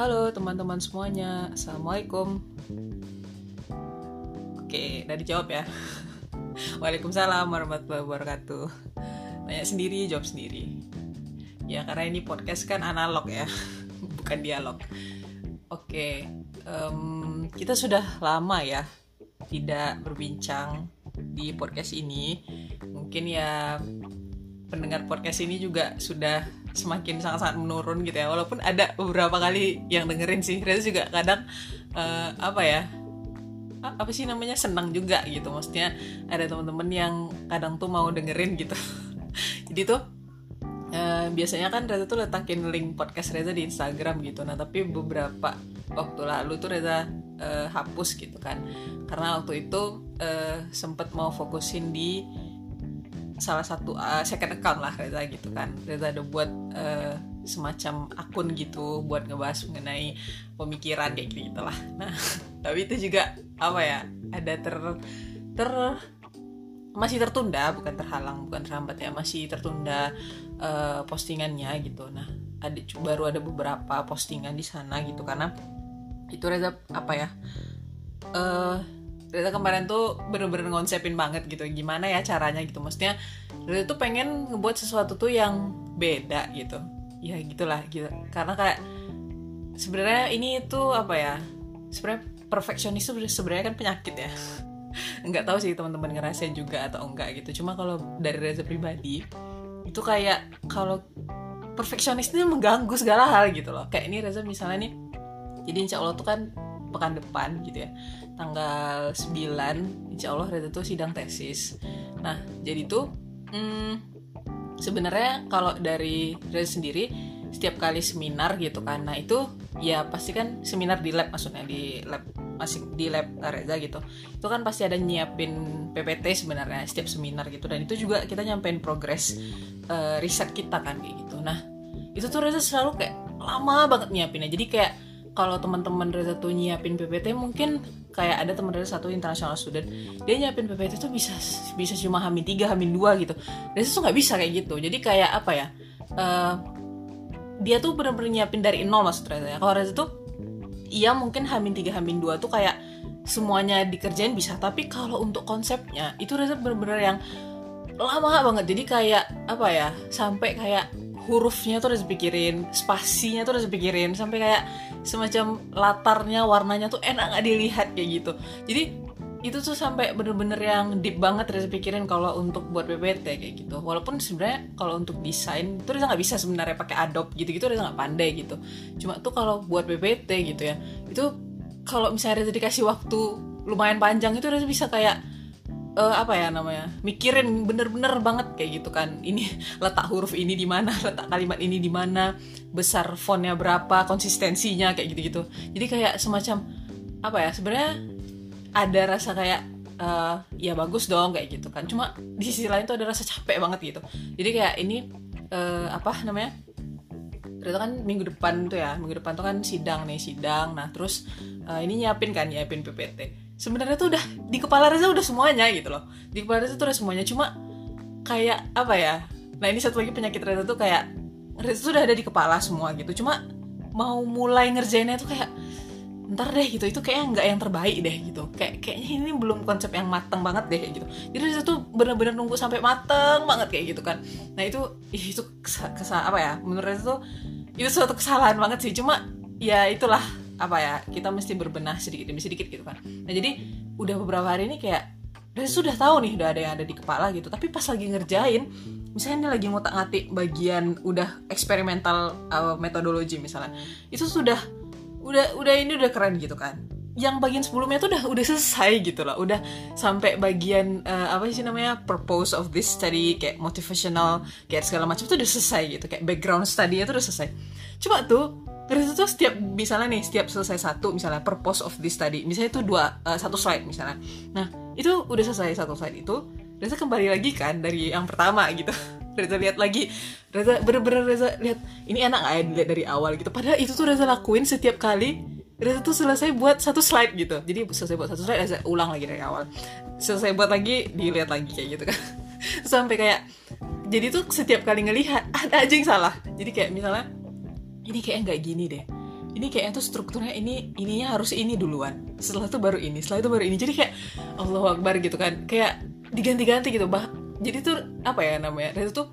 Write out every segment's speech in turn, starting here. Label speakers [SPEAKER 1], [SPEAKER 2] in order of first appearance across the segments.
[SPEAKER 1] Halo teman-teman semuanya, Assalamualaikum. Oke, udah dijawab ya. Waalaikumsalam warahmatullahi wabarakatuh. Tanya sendiri, jawab sendiri. Ya karena ini podcast kan analog ya Bukan dialog. Oke, um, kita sudah lama ya Tidak berbincang di podcast ini. Mungkin ya pendengar podcast ini juga sudah semakin sangat-sangat menurun gitu ya. Walaupun ada beberapa kali yang dengerin sih. Reza juga kadang uh, apa ya apa sih namanya senang juga gitu. Maksudnya ada teman-teman yang kadang tuh mau dengerin gitu. Jadi tuh uh, biasanya kan Reza tuh letakin link podcast Reza di Instagram gitu. Nah tapi beberapa waktu lalu tuh Reza uh, hapus gitu kan. Karena waktu itu uh, sempet mau fokusin di salah satu uh, second account lah Reza gitu kan. Reza ada buat uh, semacam akun gitu buat ngebahas mengenai pemikiran kayak gitu lah nah tapi itu juga apa ya ada ter ter masih tertunda bukan terhalang bukan terhambat ya masih tertunda uh, postingannya gitu. Nah ada baru ada beberapa postingan di sana gitu karena itu Reza apa ya uh, Reza kemarin tuh bener-bener ngonsepin banget gitu gimana ya caranya gitu. Maksudnya Reza tuh pengen ngebuat sesuatu tuh yang beda gitu. Ya gitulah gitu. Karena kayak sebenarnya ini tuh apa ya sebenarnya perfeksionis sebenarnya kan penyakit ya. Nggak tahu sih teman-teman ngerasain juga atau enggak gitu. Cuma kalau dari Reza pribadi itu kayak kalau perfeksionis itu mengganggu segala hal gitu loh. Kayak ini Reza misalnya nih jadi insya Allah tuh kan pekan depan gitu ya. Tanggal 9 insya Allah Reza tuh sidang tesis. Nah jadi tuh hmm, sebenarnya kalau dari Reza sendiri setiap kali seminar gitu kan nah itu ya pasti kan seminar di lab maksudnya di lab masih di lab Reza gitu. Itu kan pasti ada nyiapin PPT sebenarnya setiap seminar gitu. Dan itu juga kita nyampein progres uh, riset kita kan gitu. Nah itu tuh Reza selalu kayak lama banget nyiapinnya. Jadi kayak kalau teman-teman Reza tuh nyiapin PPT mungkin kayak ada teman Reza satu international student dia nyiapin PPT tuh bisa bisa cuma hamin tiga hamin dua gitu. Reza tuh nggak bisa kayak gitu. Jadi kayak apa ya uh, dia tuh bener-bener nyiapin dari nol maksud Reza ya. Kalau Reza tuh iya mungkin hamin tiga hamin dua tuh kayak semuanya dikerjain bisa tapi kalau untuk konsepnya itu Reza bener-bener yang lama banget. Jadi kayak apa ya sampai kayak hurufnya tuh harus dipikirin spasinya tuh harus dipikirin sampai kayak semacam latarnya warnanya tuh enak nggak dilihat kayak gitu. Jadi itu tuh sampai bener-bener yang deep banget harus pikirin kalau untuk buat PPT kayak gitu. Walaupun sebenarnya kalau untuk desain itu Reza nggak bisa sebenarnya pakai Adobe gitu-gitu Reza nggak pandai gitu. Cuma tuh kalau buat PPT gitu ya itu kalau misalnya Reza dikasih waktu lumayan panjang itu Reza bisa kayak uh, apa ya namanya mikirin bener-bener banget kayak gitu kan. Ini letak huruf ini di mana letak kalimat ini di mana besar fontnya berapa konsistensinya kayak gitu-gitu. Jadi kayak semacam apa ya sebenarnya ada rasa kayak uh, ya bagus dong kayak gitu kan. Cuma di sisi lain tuh ada rasa capek banget gitu. Jadi kayak ini uh, apa namanya itu kan minggu depan tuh ya minggu depan tuh kan sidang nih sidang. Nah terus uh, ini nyiapin kan nyiapin PPT sebenarnya tuh udah di kepala Reza udah semuanya gitu loh. Di kepala Reza tuh udah semuanya. Cuma kayak apa ya nah ini satu lagi penyakit Reza tuh kayak Reza tuh udah ada di kepala semua gitu. Cuma mau mulai ngerjainnya tuh kayak ntar deh gitu. Itu kayak nggak yang terbaik deh gitu. Kayak kayaknya ini belum konsep yang mateng banget deh gitu. Jadi Reza tuh bener-bener nunggu sampai mateng banget kayak gitu kan. Nah itu itu kesal apa ya menurut Reza tuh itu suatu kesalahan banget sih. Cuma ya itulah apa ya kita mesti berbenah sedikit demi sedikit gitu kan. Nah jadi udah beberapa hari ini kayak udah sudah tahu nih udah ada yang ada di kepala gitu. Tapi pas lagi ngerjain misalnya ini lagi ngotak ngatik bagian udah eksperimental uh, metodologi misalnya itu sudah udah udah ini udah keren gitu kan yang bagian sebelumnya tuh udah udah selesai gitu loh. Udah sampai bagian uh, apa sih namanya purpose of this study kayak motivational kayak segala macam tuh udah selesai gitu. Kayak background study itu udah selesai. Coba tuh terus itu setiap misalnya nih setiap selesai satu misalnya purpose of this study misalnya itu dua uh, satu slide misalnya. Nah itu udah selesai satu slide itu Reza kembali lagi kan dari yang pertama gitu. Reza lihat lagi Reza bener-bener Reza lihat ini enak gak ya dilihat dari awal gitu. Padahal itu tuh Reza lakuin setiap kali Tuh selesai buat satu slide gitu. Jadi selesai buat satu slide Reza ulang lagi dari awal. Selesai buat lagi dilihat lagi kayak gitu kan. Sampai kayak jadi tuh setiap kali ngelihat ada aja yang salah. Jadi kayak misalnya ini kayak nggak gini deh. Ini kayaknya tuh strukturnya ini ininya harus ini duluan. Setelah itu baru ini setelah itu baru ini. Jadi kayak Allah Akbar gitu kan. Kayak diganti-ganti gitu. Bah jadi tuh apa ya namanya Reza tuh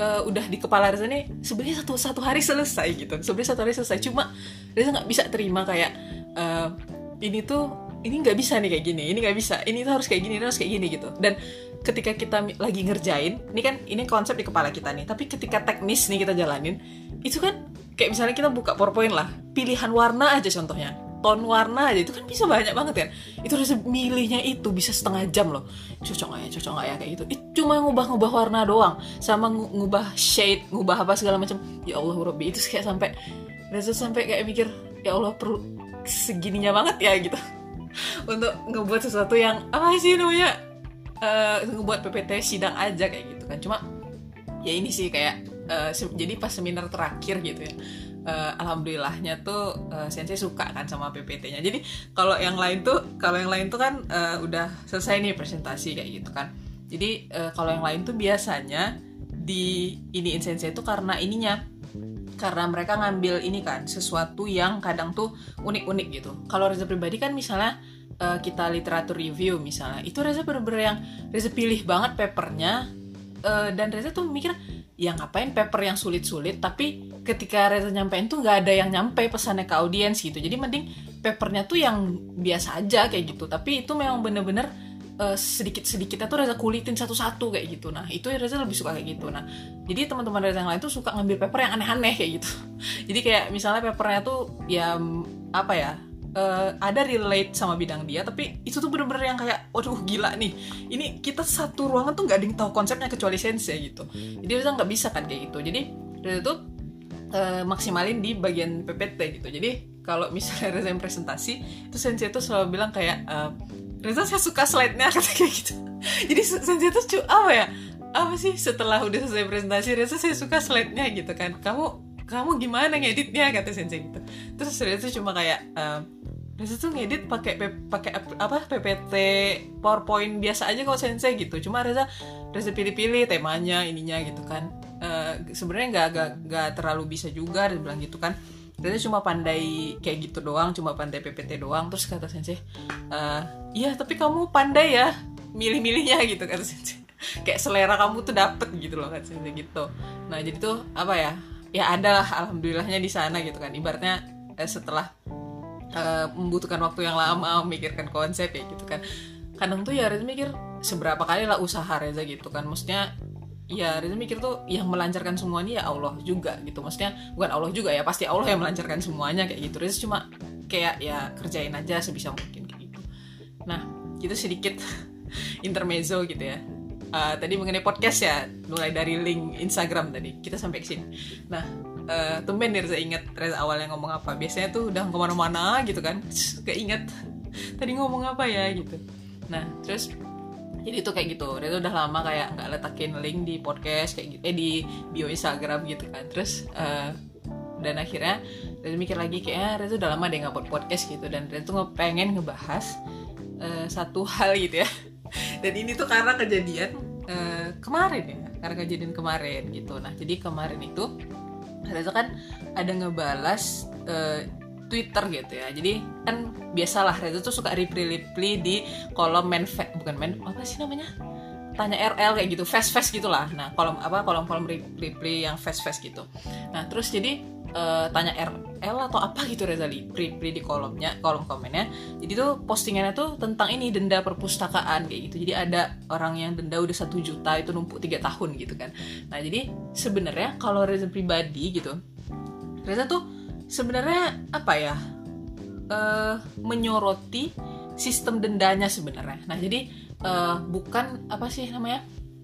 [SPEAKER 1] uh, udah di kepala Reza nih sebenarnya satu satu hari selesai gitu. Sebenarnya satu hari selesai. Cuma Reza nggak bisa terima kayak uh, ini tuh ini nggak bisa nih kayak gini ini nggak bisa ini tuh harus kayak gini ini harus kayak gini gitu. Dan ketika kita lagi ngerjain ini kan ini konsep di kepala kita nih. Tapi ketika teknis nih kita jalanin itu kan kayak misalnya kita buka powerpoint lah pilihan warna aja contohnya tone warna aja itu kan bisa banyak banget kan itu harus milihnya itu bisa setengah jam loh. Cocok nggak ya? Cocok nggak ya? Kayak gitu. Itu cuma ngubah-ngubah warna doang. Sama ngubah shade ngubah apa segala macam. Ya Allah Robby itu kayak sampai Reza sampai kayak mikir ya Allah perlu segininya banget ya gitu. Untuk ngebuat sesuatu yang apa sih namanya uh, ngebuat PPT sidang aja kayak gitu kan. Cuma ya ini sih kayak uh, jadi pas seminar terakhir gitu ya uh, alhamdulillahnya tuh uh, sensei suka kan sama PPT-nya. Jadi kalau yang lain tuh kalau yang lain tuh kan uh, udah selesai nih presentasi kayak gitu kan. Jadi uh, kalau yang lain tuh biasanya di ini sensei itu karena ininya karena mereka ngambil ini kan sesuatu yang kadang tuh unik-unik gitu. Kalau Reza pribadi kan misalnya uh, kita literatur review misalnya, itu Reza bener-bener yang Reza pilih banget papernya uh, dan Reza tuh mikir ya ngapain paper yang sulit-sulit tapi ketika Reza nyampein tuh nggak ada yang nyampe pesannya ke audiens gitu. Jadi mending papernya tuh yang biasa aja kayak gitu. Tapi itu memang bener-bener uh, sedikit-sedikitnya tuh Reza kulitin satu-satu kayak gitu. Nah itu Reza lebih suka kayak gitu. Nah jadi teman-teman Reza yang lain tuh suka ngambil paper yang aneh-aneh kayak gitu. Jadi kayak misalnya papernya tuh ya apa ya uh, ada relate sama bidang dia tapi itu tuh bener-bener yang kayak waduh gila nih. Ini kita satu ruangan tuh nggak ada yang tahu konsepnya kecuali sensei gitu. Jadi Reza nggak bisa kan kayak gitu. Jadi Reza tuh uh, maksimalin di bagian PPT gitu. Jadi kalau misalnya Reza yang presentasi itu sensei tuh selalu bilang kayak uh, Reza saya suka slide-nya kata kayak gitu. Jadi sensei tuh cu apa ya? Apa sih setelah udah selesai presentasi Reza saya suka slide-nya gitu kan. Kamu kamu gimana ngeditnya? kata sensei gitu. Terus Reza cuma kayak uh, Reza tuh ngedit pakai pakai apa PPT PowerPoint biasa aja kalau sensei gitu. Cuma Reza Reza pilih-pilih temanya ininya gitu kan. Uh, sebenarnya nggak nggak terlalu bisa juga dia bilang gitu kan. Reza cuma pandai kayak gitu doang cuma pandai PPT doang. Terus kata sensei uh, iya tapi kamu pandai ya milih-milihnya gitu kata sensei. Kayak selera kamu tuh dapet gitu loh kata sensei gitu. Nah jadi tuh apa ya ya ada lah alhamdulillahnya di sana gitu kan. Ibaratnya eh, setelah uh, membutuhkan waktu yang lama memikirkan konsep ya gitu kan. Kadang tuh ya Reza mikir seberapa kali lah usaha Reza gitu kan. Maksudnya ya Reza mikir tuh yang melancarkan semuanya ya Allah juga gitu. Maksudnya bukan Allah juga ya pasti Allah yang melancarkan semuanya kayak gitu. Reza cuma kayak ya kerjain aja sebisa mungkin kayak gitu. Nah itu sedikit intermezzo gitu ya uh, tadi mengenai podcast ya mulai dari link Instagram tadi. Kita sampai ke sini. Nah uh, tumben Reza inget Reza awalnya ngomong apa. Biasanya tuh udah ke mana-mana gitu kan. Gak inget tadi ngomong apa ya? gitu. Nah terus jadi itu kayak gitu. Reza udah lama kayak nggak letakin link di podcast kayak gitu eh di bio Instagram gitu kan. Terus uh, dan akhirnya Reza mikir lagi kayaknya Reza udah lama deh nggak buat podcast gitu. Dan Reza tuh pengen ngebahas uh, satu hal gitu ya dan ini tuh karena kejadian uh, kemarin ya karena kejadian kemarin gitu nah jadi kemarin itu Reza kan ada ngebalas uh, Twitter gitu ya. Jadi kan biasalah Reza tuh suka reply-reply di kolom men bukan men apa sih namanya? Tanya RL kayak gitu, fast fast gitulah. Nah, kolom apa kolom-kolom reply yang fast fast gitu. Nah, terus jadi uh, tanya RL atau apa gitu Reza reply di kolomnya, kolom komennya. Jadi tuh postingannya tuh tentang ini denda perpustakaan kayak gitu. Jadi ada orang yang denda udah satu juta itu numpuk tiga tahun gitu kan. Nah, jadi sebenarnya kalau Reza pribadi gitu, Reza tuh sebenarnya apa ya uh, menyoroti sistem dendanya sebenarnya. Nah jadi uh, bukan apa sih namanya?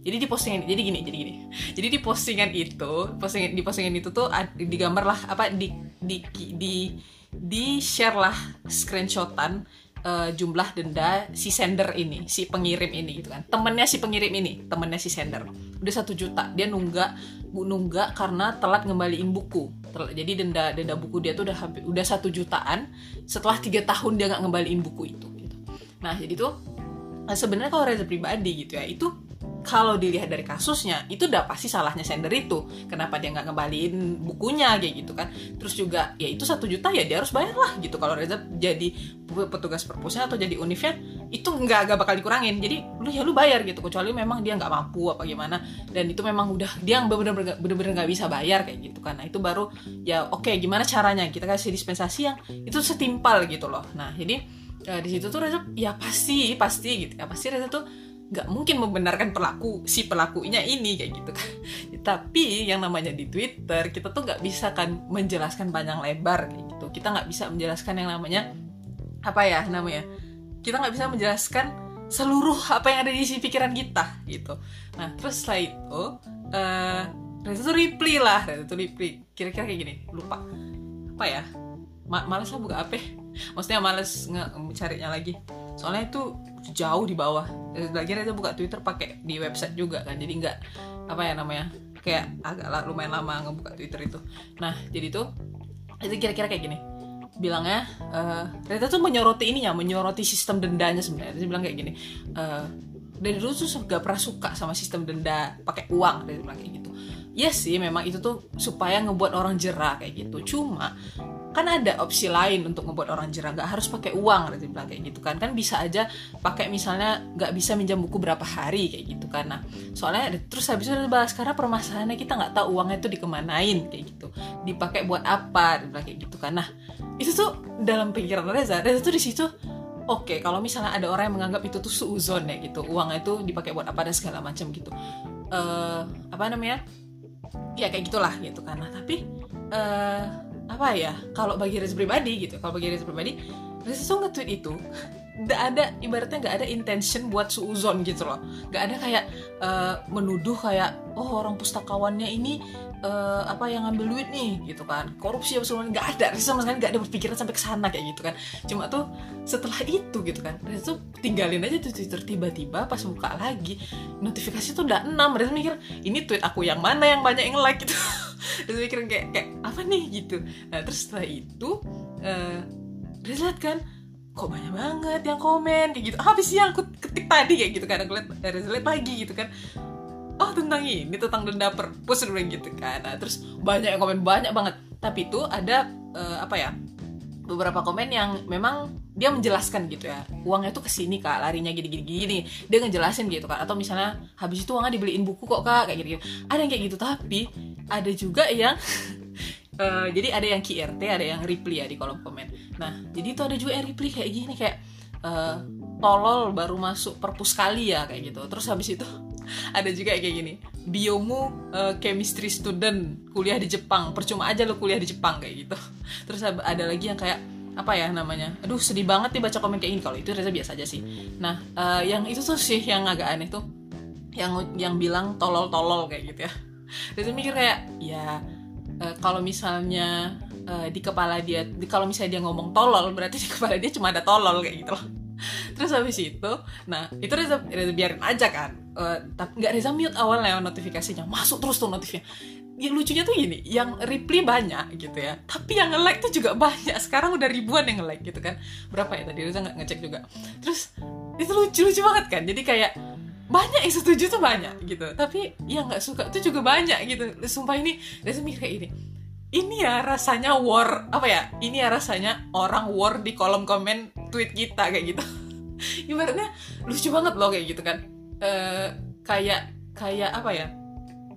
[SPEAKER 1] Jadi di postingan jadi gini, jadi gini. Jadi di postingan itu, postingan di postingan itu tuh digambar lah apa di di di di share lah screenshotan uh, jumlah denda si sender ini, si pengirim ini gitu kan. Temennya si pengirim ini, temennya si sender. Udah satu juta, dia nunggak nunggak karena telat ngembaliin buku jadi denda denda buku dia tuh udah udah satu jutaan setelah tiga tahun dia nggak ngembaliin buku itu gitu. nah jadi tuh sebenarnya kalau Reza pribadi gitu ya itu kalau dilihat dari kasusnya itu udah pasti salahnya sender itu. Kenapa dia nggak ngembaliin bukunya kayak gitu kan. Terus juga ya itu satu juta ya dia harus bayar lah gitu. Kalau Reza jadi petugas perpusnya atau jadi unifnya itu nggak agak bakal dikurangin. Jadi lu ya lu bayar gitu. Kecuali memang dia nggak mampu apa gimana. Dan itu memang udah dia bener-bener bener-bener nggak bisa bayar kayak gitu kan. Nah itu baru ya oke okay, gimana caranya? Kita kasih dispensasi yang itu setimpal gitu loh. Nah jadi ya, di situ tuh Reza ya pasti pasti gitu. Ya pasti Reza tuh nggak mungkin membenarkan pelaku si pelakunya ini kayak gitu kan. Tapi yang namanya di Twitter kita tuh nggak bisa kan menjelaskan panjang lebar kayak gitu. Kita nggak bisa menjelaskan yang namanya apa ya namanya kita nggak bisa menjelaskan seluruh apa yang ada di isi pikiran kita gitu. Nah terus setelah itu uh, Reza reply lah Reza tuh reply. Kira-kira kayak gini lupa. Apa ya? Ma males lah buka apa maksudnya males nge carinya lagi. Soalnya itu jauh di bawah. Lagi aja buka Twitter pakai di website juga kan. Jadi nggak apa ya namanya kayak agak lumayan lama ngebuka Twitter itu. Nah jadi tuh itu kira-kira kayak gini. Bilangnya uh, Rita tuh menyoroti ini ya menyoroti sistem dendanya sebenarnya. Dia bilang kayak gini uh, dari dulu tuh gak pernah suka sama sistem denda pakai uang. Dia bilang kayak gitu. Ya sih memang itu tuh supaya ngebuat orang jerah kayak gitu. Cuma kan ada opsi lain untuk ngebuat orang jerah. Nggak harus pakai uang nanti bilang kayak gitu kan. Kan bisa aja pakai misalnya nggak bisa minjam buku berapa hari kayak gitu kan. Nah soalnya terus habis itu bahas karena permasalahannya kita nggak tahu uangnya itu dikemanain kayak gitu. Dipakai buat apa? Bilang kayak gitu kan. Nah itu tuh dalam pikiran Reza. Reza tuh di situ oke okay, kalau misalnya ada orang yang menganggap itu tuh suuzon ya gitu. Uangnya itu dipakai buat apa dan segala macam gitu. Uh, apa namanya? Ya kayak gitulah gitu kan. Nah tapi uh, apa ya? Kalau bagi Reza pribadi gitu kalau bagi Reza pribadi Reza tuh nge-tweet itu nggak ada ibaratnya nggak ada intention buat suuzon gitu loh. Nggak ada kayak uh, menuduh kayak oh orang pustakawannya ini uh, apa yang ngambil duit nih gitu kan. Korupsi apa semua nggak ada. Sama sekali nggak ada berpikiran sampai ke sana kayak gitu kan. Cuma tuh setelah itu gitu kan tuh tinggalin aja tuh Twitter. Tiba-tiba pas buka lagi notifikasi tuh udah enam. Reza mikir ini tweet aku yang mana yang banyak yang like? Gitu. Reza mikir kayak kayak apa nih? Gitu. Nah terus setelah itu uh, Reza lihat kan kok banyak banget yang komen? Kayak gitu. Habis sih yang aku ketik tadi kayak gitu kan. Aku lihat lihat lagi gitu kan. Oh tentang ini tentang denda perpus bilang gitu kan. Nah, terus banyak yang komen banyak banget. Tapi itu ada uh, apa ya beberapa komen yang memang dia menjelaskan gitu ya. Uangnya tuh ke sini kak larinya gini gini gini dia ngejelasin gitu kan atau misalnya habis itu uangnya dibeliin buku kok kak kayak gitu, -gitu. ada yang kayak gitu. Tapi ada juga yang uh, jadi ada yang QRT ada yang reply ya di kolom komen. Nah jadi itu ada juga yang reply kayak gini kayak uh, tolol baru masuk perpus kali ya kayak gitu. Terus habis itu ada juga kayak gini biomu uh, chemistry student kuliah di Jepang. Percuma aja lo kuliah di Jepang kayak gitu. Terus ada lagi yang kayak apa ya namanya aduh sedih banget nih baca komen kayak gini. Kalau itu Reza biasa aja sih. Nah uh, yang itu tuh sih yang agak aneh tuh yang yang bilang tolol-tolol kayak gitu ya. Reza mikir kayak ya uh, kalau misalnya uh, di kepala dia di, kalau misalnya dia ngomong tolol berarti di kepala dia cuma ada tolol kayak gitu loh. Terus habis itu nah itu Reza, Reza biarin aja kan. Uh, tapi nggak Reza mute awalnya notifikasinya masuk terus tuh notifnya. Yang lucunya tuh gini yang reply banyak gitu ya tapi yang nge-like tuh juga banyak. Sekarang udah ribuan yang nge-like gitu kan. Berapa ya tadi Reza nggak ngecek juga. Terus itu lucu lucu banget kan. Jadi kayak banyak yang setuju tuh banyak gitu. Tapi yang nggak suka tuh juga banyak gitu. Sumpah ini Reza mikir kayak ini ini ya rasanya war apa ya? Ini ya rasanya orang war di kolom komen tweet kita kayak gitu. Ibaratnya lucu banget loh kayak gitu kan. Uh, kayak kayak apa ya?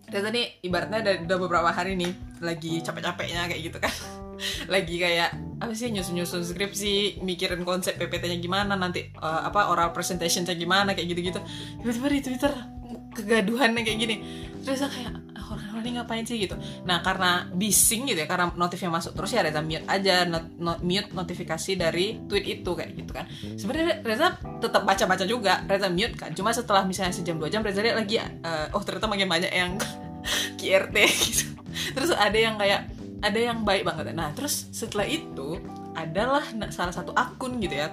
[SPEAKER 1] Dan tadi ibaratnya udah, udah beberapa hari nih lagi capek-capeknya kayak gitu kan. Lagi kayak apa sih nyusun-nyusun skripsi mikirin konsep PPT-nya gimana nanti uh, apa oral presentation-nya gimana kayak gitu-gitu. Tiba-tiba di Twitter kegaduhannya kayak gini. Terus kayak orang-orang ini ngapain sih? gitu. Nah karena bising gitu ya karena notifnya masuk terus ya Reza mute aja not, not, mute notifikasi dari tweet itu kayak gitu kan. Sebenarnya Reza tetap baca-baca juga Reza mute kan. Cuma setelah misalnya sejam dua jam Reza lihat lagi uh, oh ternyata makin banyak yang QRT gitu. Terus ada yang kayak ada yang baik banget. Nah terus setelah itu adalah salah satu akun gitu ya.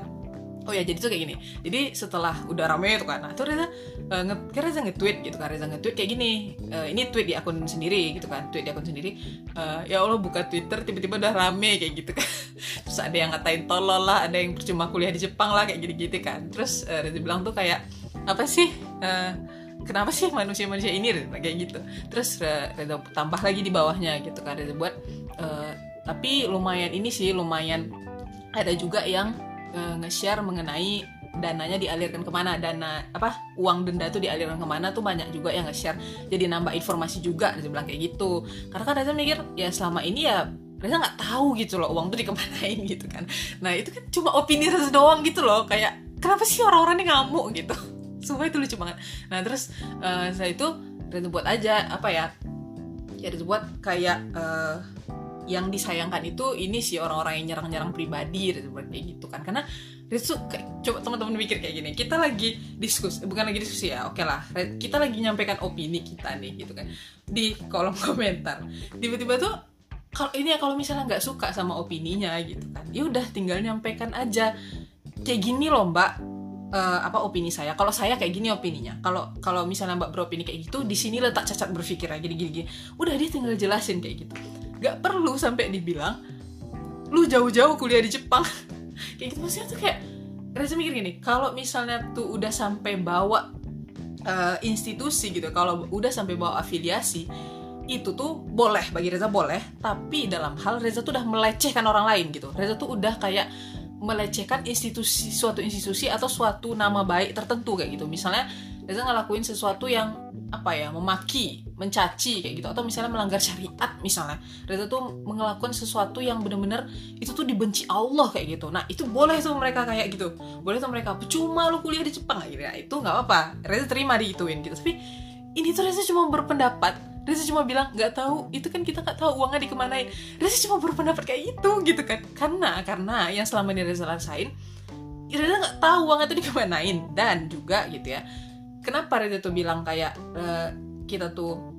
[SPEAKER 1] Oh ya jadi tuh kayak gini. Jadi setelah udah rame itu kan nah tuh Reza uh, nge Reza nge-tweet gitu kan Reza nge-tweet kayak gini uh, ini tweet di akun sendiri gitu kan tweet di akun sendiri uh, ya Allah buka Twitter tiba-tiba udah rame kayak gitu kan. Terus ada yang ngatain tolol lah ada yang percuma kuliah di Jepang lah kayak gitu-gitu kan. Terus uh, Reza bilang tuh kayak apa sih uh, kenapa sih manusia-manusia ini kayak gitu. Terus Reza tambah lagi di bawahnya gitu kan Reza buat uh, tapi lumayan ini sih lumayan ada juga yang uh, nge-share mengenai dananya dialirkan ke mana dana apa uang denda tuh dialirkan ke mana tuh banyak juga yang nge-share. Jadi nambah informasi juga dia bilang kayak gitu. Karena kan Reza mikir ya selama ini ya Reza nggak tahu gitu loh uang tuh dikemanain gitu kan. Nah itu kan cuma opini Reza doang gitu loh. Kayak kenapa sih orang-orang ini ngamuk gitu semua itu lucu banget. Nah terus uh, saya itu Reza buat aja apa ya ya Reza buat kayak uh, yang disayangkan itu ini sih orang-orang yang nyerang-nyerang pribadi kayak gitu kan. Karena itu coba teman-teman mikir kayak gini kita lagi diskusi bukan lagi diskusi ya oke lah kita lagi nyampaikan opini kita nih gitu kan di kolom komentar. Tiba-tiba tuh kalau ini ya kalau misalnya nggak suka sama opininya gitu kan ya udah tinggal nyampaikan aja. Kayak gini loh mbak uh, apa opini saya. Kalau saya kayak gini opininya. Kalau kalau misalnya mbak beropini kayak gitu di sini letak cacat berpikir gini gini gini udah dia tinggal jelasin kayak gitu. Nggak perlu sampai dibilang lu jauh-jauh kuliah di Jepang. Kayak gitu maksudnya tuh kayak Reza mikir gini kalau misalnya tuh udah sampai bawa uh, institusi gitu kalau udah sampai bawa afiliasi itu tuh boleh bagi Reza boleh tapi dalam hal Reza tuh udah melecehkan orang lain gitu. Reza tuh udah kayak melecehkan institusi suatu institusi atau suatu nama baik tertentu kayak gitu. Misalnya Reza ngelakuin sesuatu yang apa ya memaki mencaci kayak gitu. Atau misalnya melanggar syariat misalnya. Reza tuh melakukan sesuatu yang bener-bener itu tuh dibenci Allah kayak gitu. Nah itu boleh tuh mereka kayak gitu. Boleh tuh mereka. Percuma lu kuliah di Jepang. Gitu ya itu nggak apa-apa. Reza terima diituin gitu. Tapi ini tuh Reza cuma berpendapat Reza cuma bilang nggak tahu itu kan kita nggak tahu uangnya dikemanain. Reza cuma berpendapat kayak itu gitu kan. Karena karena yang selama ini Reza rasain Reza nggak tahu uangnya itu dikemanain. Dan juga gitu ya kenapa Reza tuh bilang kayak uh, kita tuh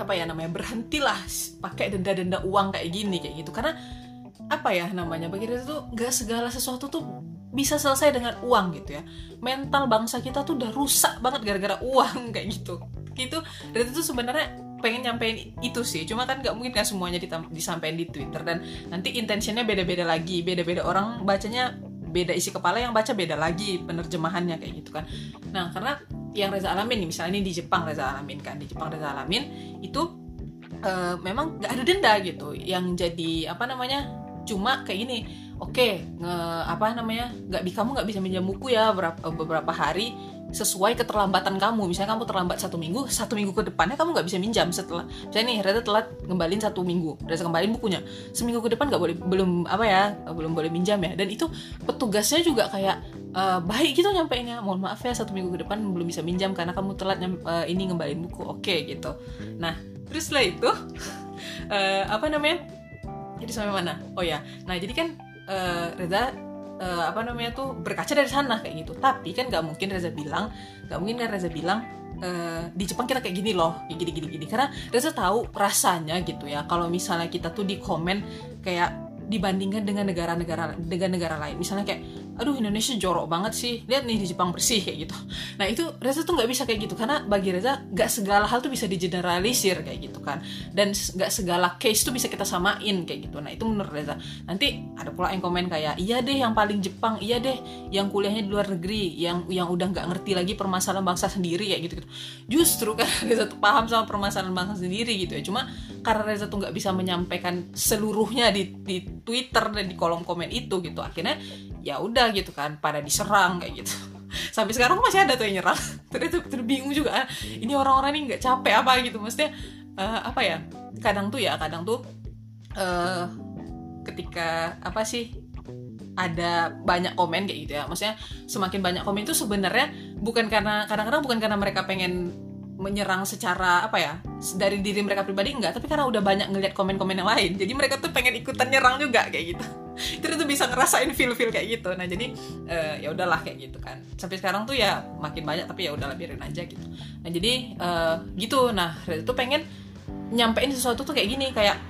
[SPEAKER 1] apa ya namanya berhentilah pakai denda-denda uang kayak gini kayak gitu. Karena apa ya namanya bagi Reza tuh nggak segala sesuatu tuh bisa selesai dengan uang gitu ya. Mental bangsa kita tuh udah rusak banget gara-gara uang kayak gitu. Gitu Reza tuh sebenarnya pengen nyampein itu sih. Cuma kan nggak mungkin kan semuanya disampaikan di Twitter. Dan nanti intentionnya beda-beda lagi. Beda-beda orang bacanya beda isi kepala yang baca beda lagi penerjemahannya kayak gitu kan. Nah karena yang Reza alamin nih misalnya ini di Jepang Reza alamin kan di Jepang Reza alamin itu uh, memang nggak ada denda gitu. Yang jadi apa namanya cuma kayak gini oke okay, apa namanya nggak kamu nggak bisa minjam buku ya beberapa beberapa hari sesuai keterlambatan kamu. Misalnya kamu terlambat satu minggu satu minggu ke depannya kamu nggak bisa minjam setelah misalnya nih Reza telat ngembalin satu minggu Reza kembaliin bukunya. Seminggu ke depan nggak boleh belum apa ya belum boleh minjam ya. Dan itu petugasnya juga kayak uh, baik gitu nyampeinnya. Mohon maaf ya satu minggu ke depan belum bisa minjam karena kamu telat uh, ini ngembalin buku. Oke okay, gitu. Nah terus setelah itu uh, apa namanya jadi sampai mana? Oh ya nah jadi kan uh, Reza uh, apa namanya tuh berkaca dari sana kayak gitu. Tapi kan nggak mungkin Reza bilang nggak mungkin kan Reza bilang uh, di Jepang kita kayak gini loh kayak gini gini gini. Karena Reza tahu rasanya gitu ya. Kalau misalnya kita tuh di komen kayak dibandingkan dengan negara-negara dengan negara lain. Misalnya kayak aduh Indonesia jorok banget sih. Lihat nih di Jepang bersih kayak gitu. Nah itu Reza tuh nggak bisa kayak gitu karena bagi Reza nggak segala hal tuh bisa digeneralisir kayak gitu kan. Dan nggak segala case tuh bisa kita samain kayak gitu. Nah itu menurut Reza. Nanti ada pula yang komen kayak iya deh yang paling Jepang. Iya deh yang kuliahnya di luar negeri yang yang udah nggak ngerti lagi permasalahan bangsa sendiri kayak gitu, gitu. justru kan Reza tuh paham sama permasalahan bangsa sendiri gitu ya. Cuma karena Reza tuh nggak bisa menyampaikan seluruhnya di, di Twitter dan di kolom komen itu gitu. Akhirnya ya udah gitu kan pada diserang kayak gitu. Sampai sekarang masih ada tuh yang nyerang. Terus terus bingung juga ah, ini orang-orang ini nggak capek apa gitu. Maksudnya uh, apa ya kadang tuh ya kadang tuh uh, ketika apa sih ada banyak komen kayak gitu ya. Maksudnya semakin banyak komen itu sebenarnya bukan karena kadang-kadang bukan karena mereka pengen menyerang secara apa ya dari diri mereka pribadi enggak. Tapi karena udah banyak ngeliat komen-komen yang lain jadi mereka tuh pengen ikutan nyerang juga kayak gitu. Itu tuh bisa ngerasain feel feel kayak gitu. Nah jadi uh, ya udahlah kayak gitu kan. Sampai sekarang tuh ya makin banyak tapi ya udahlah biarin aja gitu. Nah jadi uh, gitu. Nah itu pengen nyampein sesuatu tuh kayak gini kayak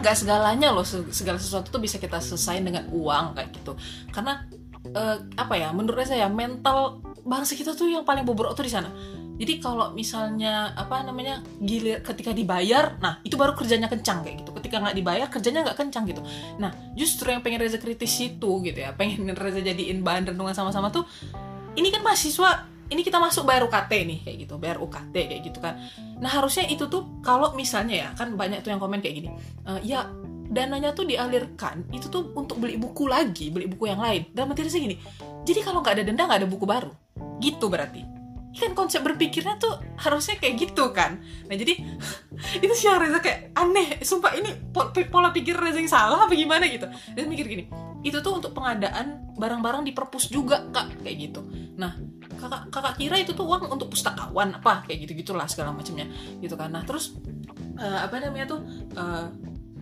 [SPEAKER 1] nggak segalanya loh segala sesuatu tuh bisa kita selesai dengan uang kayak gitu. Karena uh, apa ya menurut saya mental bangsa kita tuh yang paling bobrok tuh di sana jadi kalau misalnya apa namanya gilir ketika dibayar nah itu baru kerjanya kencang kayak gitu. Ketika nggak dibayar kerjanya nggak kencang gitu. Nah justru yang pengen Reza kritis itu gitu ya pengen Reza jadiin bahan renungan sama-sama tuh ini kan mahasiswa ini kita masuk bayar UKT nih kayak gitu bayar UKT kayak gitu kan. Nah harusnya itu tuh kalau misalnya ya kan banyak tuh yang komen kayak gini e, ya dananya tuh dialirkan itu tuh untuk beli buku lagi beli buku yang lain. Dan materinya gini jadi kalau nggak ada denda nggak ada buku baru. Gitu berarti kan konsep berpikirnya tuh harusnya kayak gitu kan. Nah jadi itu sih yang Reza kayak aneh. Sumpah ini pola pikir Reza yang salah apa gimana gitu. Dan mikir gini itu tuh untuk pengadaan barang-barang di perpus juga kak. Kayak gitu. Nah kakak kakak kira itu tuh uang untuk pustakawan apa? Kayak gitu gitulah segala macamnya gitu kan. Nah terus uh, apa namanya tuh uh,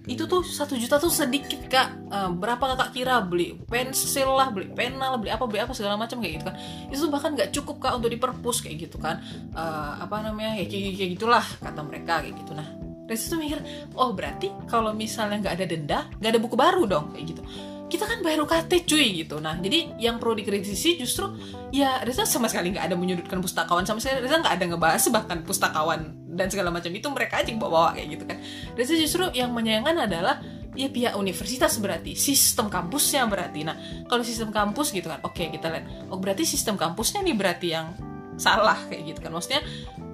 [SPEAKER 1] itu tuh satu juta tuh sedikit kak. Uh, berapa kakak kira? Beli pensil lah beli pena lah beli apa beli apa segala macam kayak gitu kan itu tuh bahkan nggak cukup kak untuk diperpus kayak gitu kan. Uh, apa namanya ya kayak, kayak gitulah kata mereka kayak gitu. Nah dari situ mikir oh berarti kalau misalnya nggak ada denda nggak ada buku baru dong kayak gitu kita kan bayar UKT cuy gitu. Nah jadi yang perlu dikritisi justru ya Reza sama sekali nggak ada menyudutkan pustakawan. Sama sekali Reza nggak ada ngebahas bahkan pustakawan dan segala macam itu mereka aja yang bawa-bawa kayak gitu kan. Reza justru yang menyayangkan adalah ya pihak universitas berarti sistem kampusnya berarti. Nah kalau sistem kampus gitu kan oke kita lihat. Oh berarti sistem kampusnya nih berarti yang salah kayak gitu kan. Maksudnya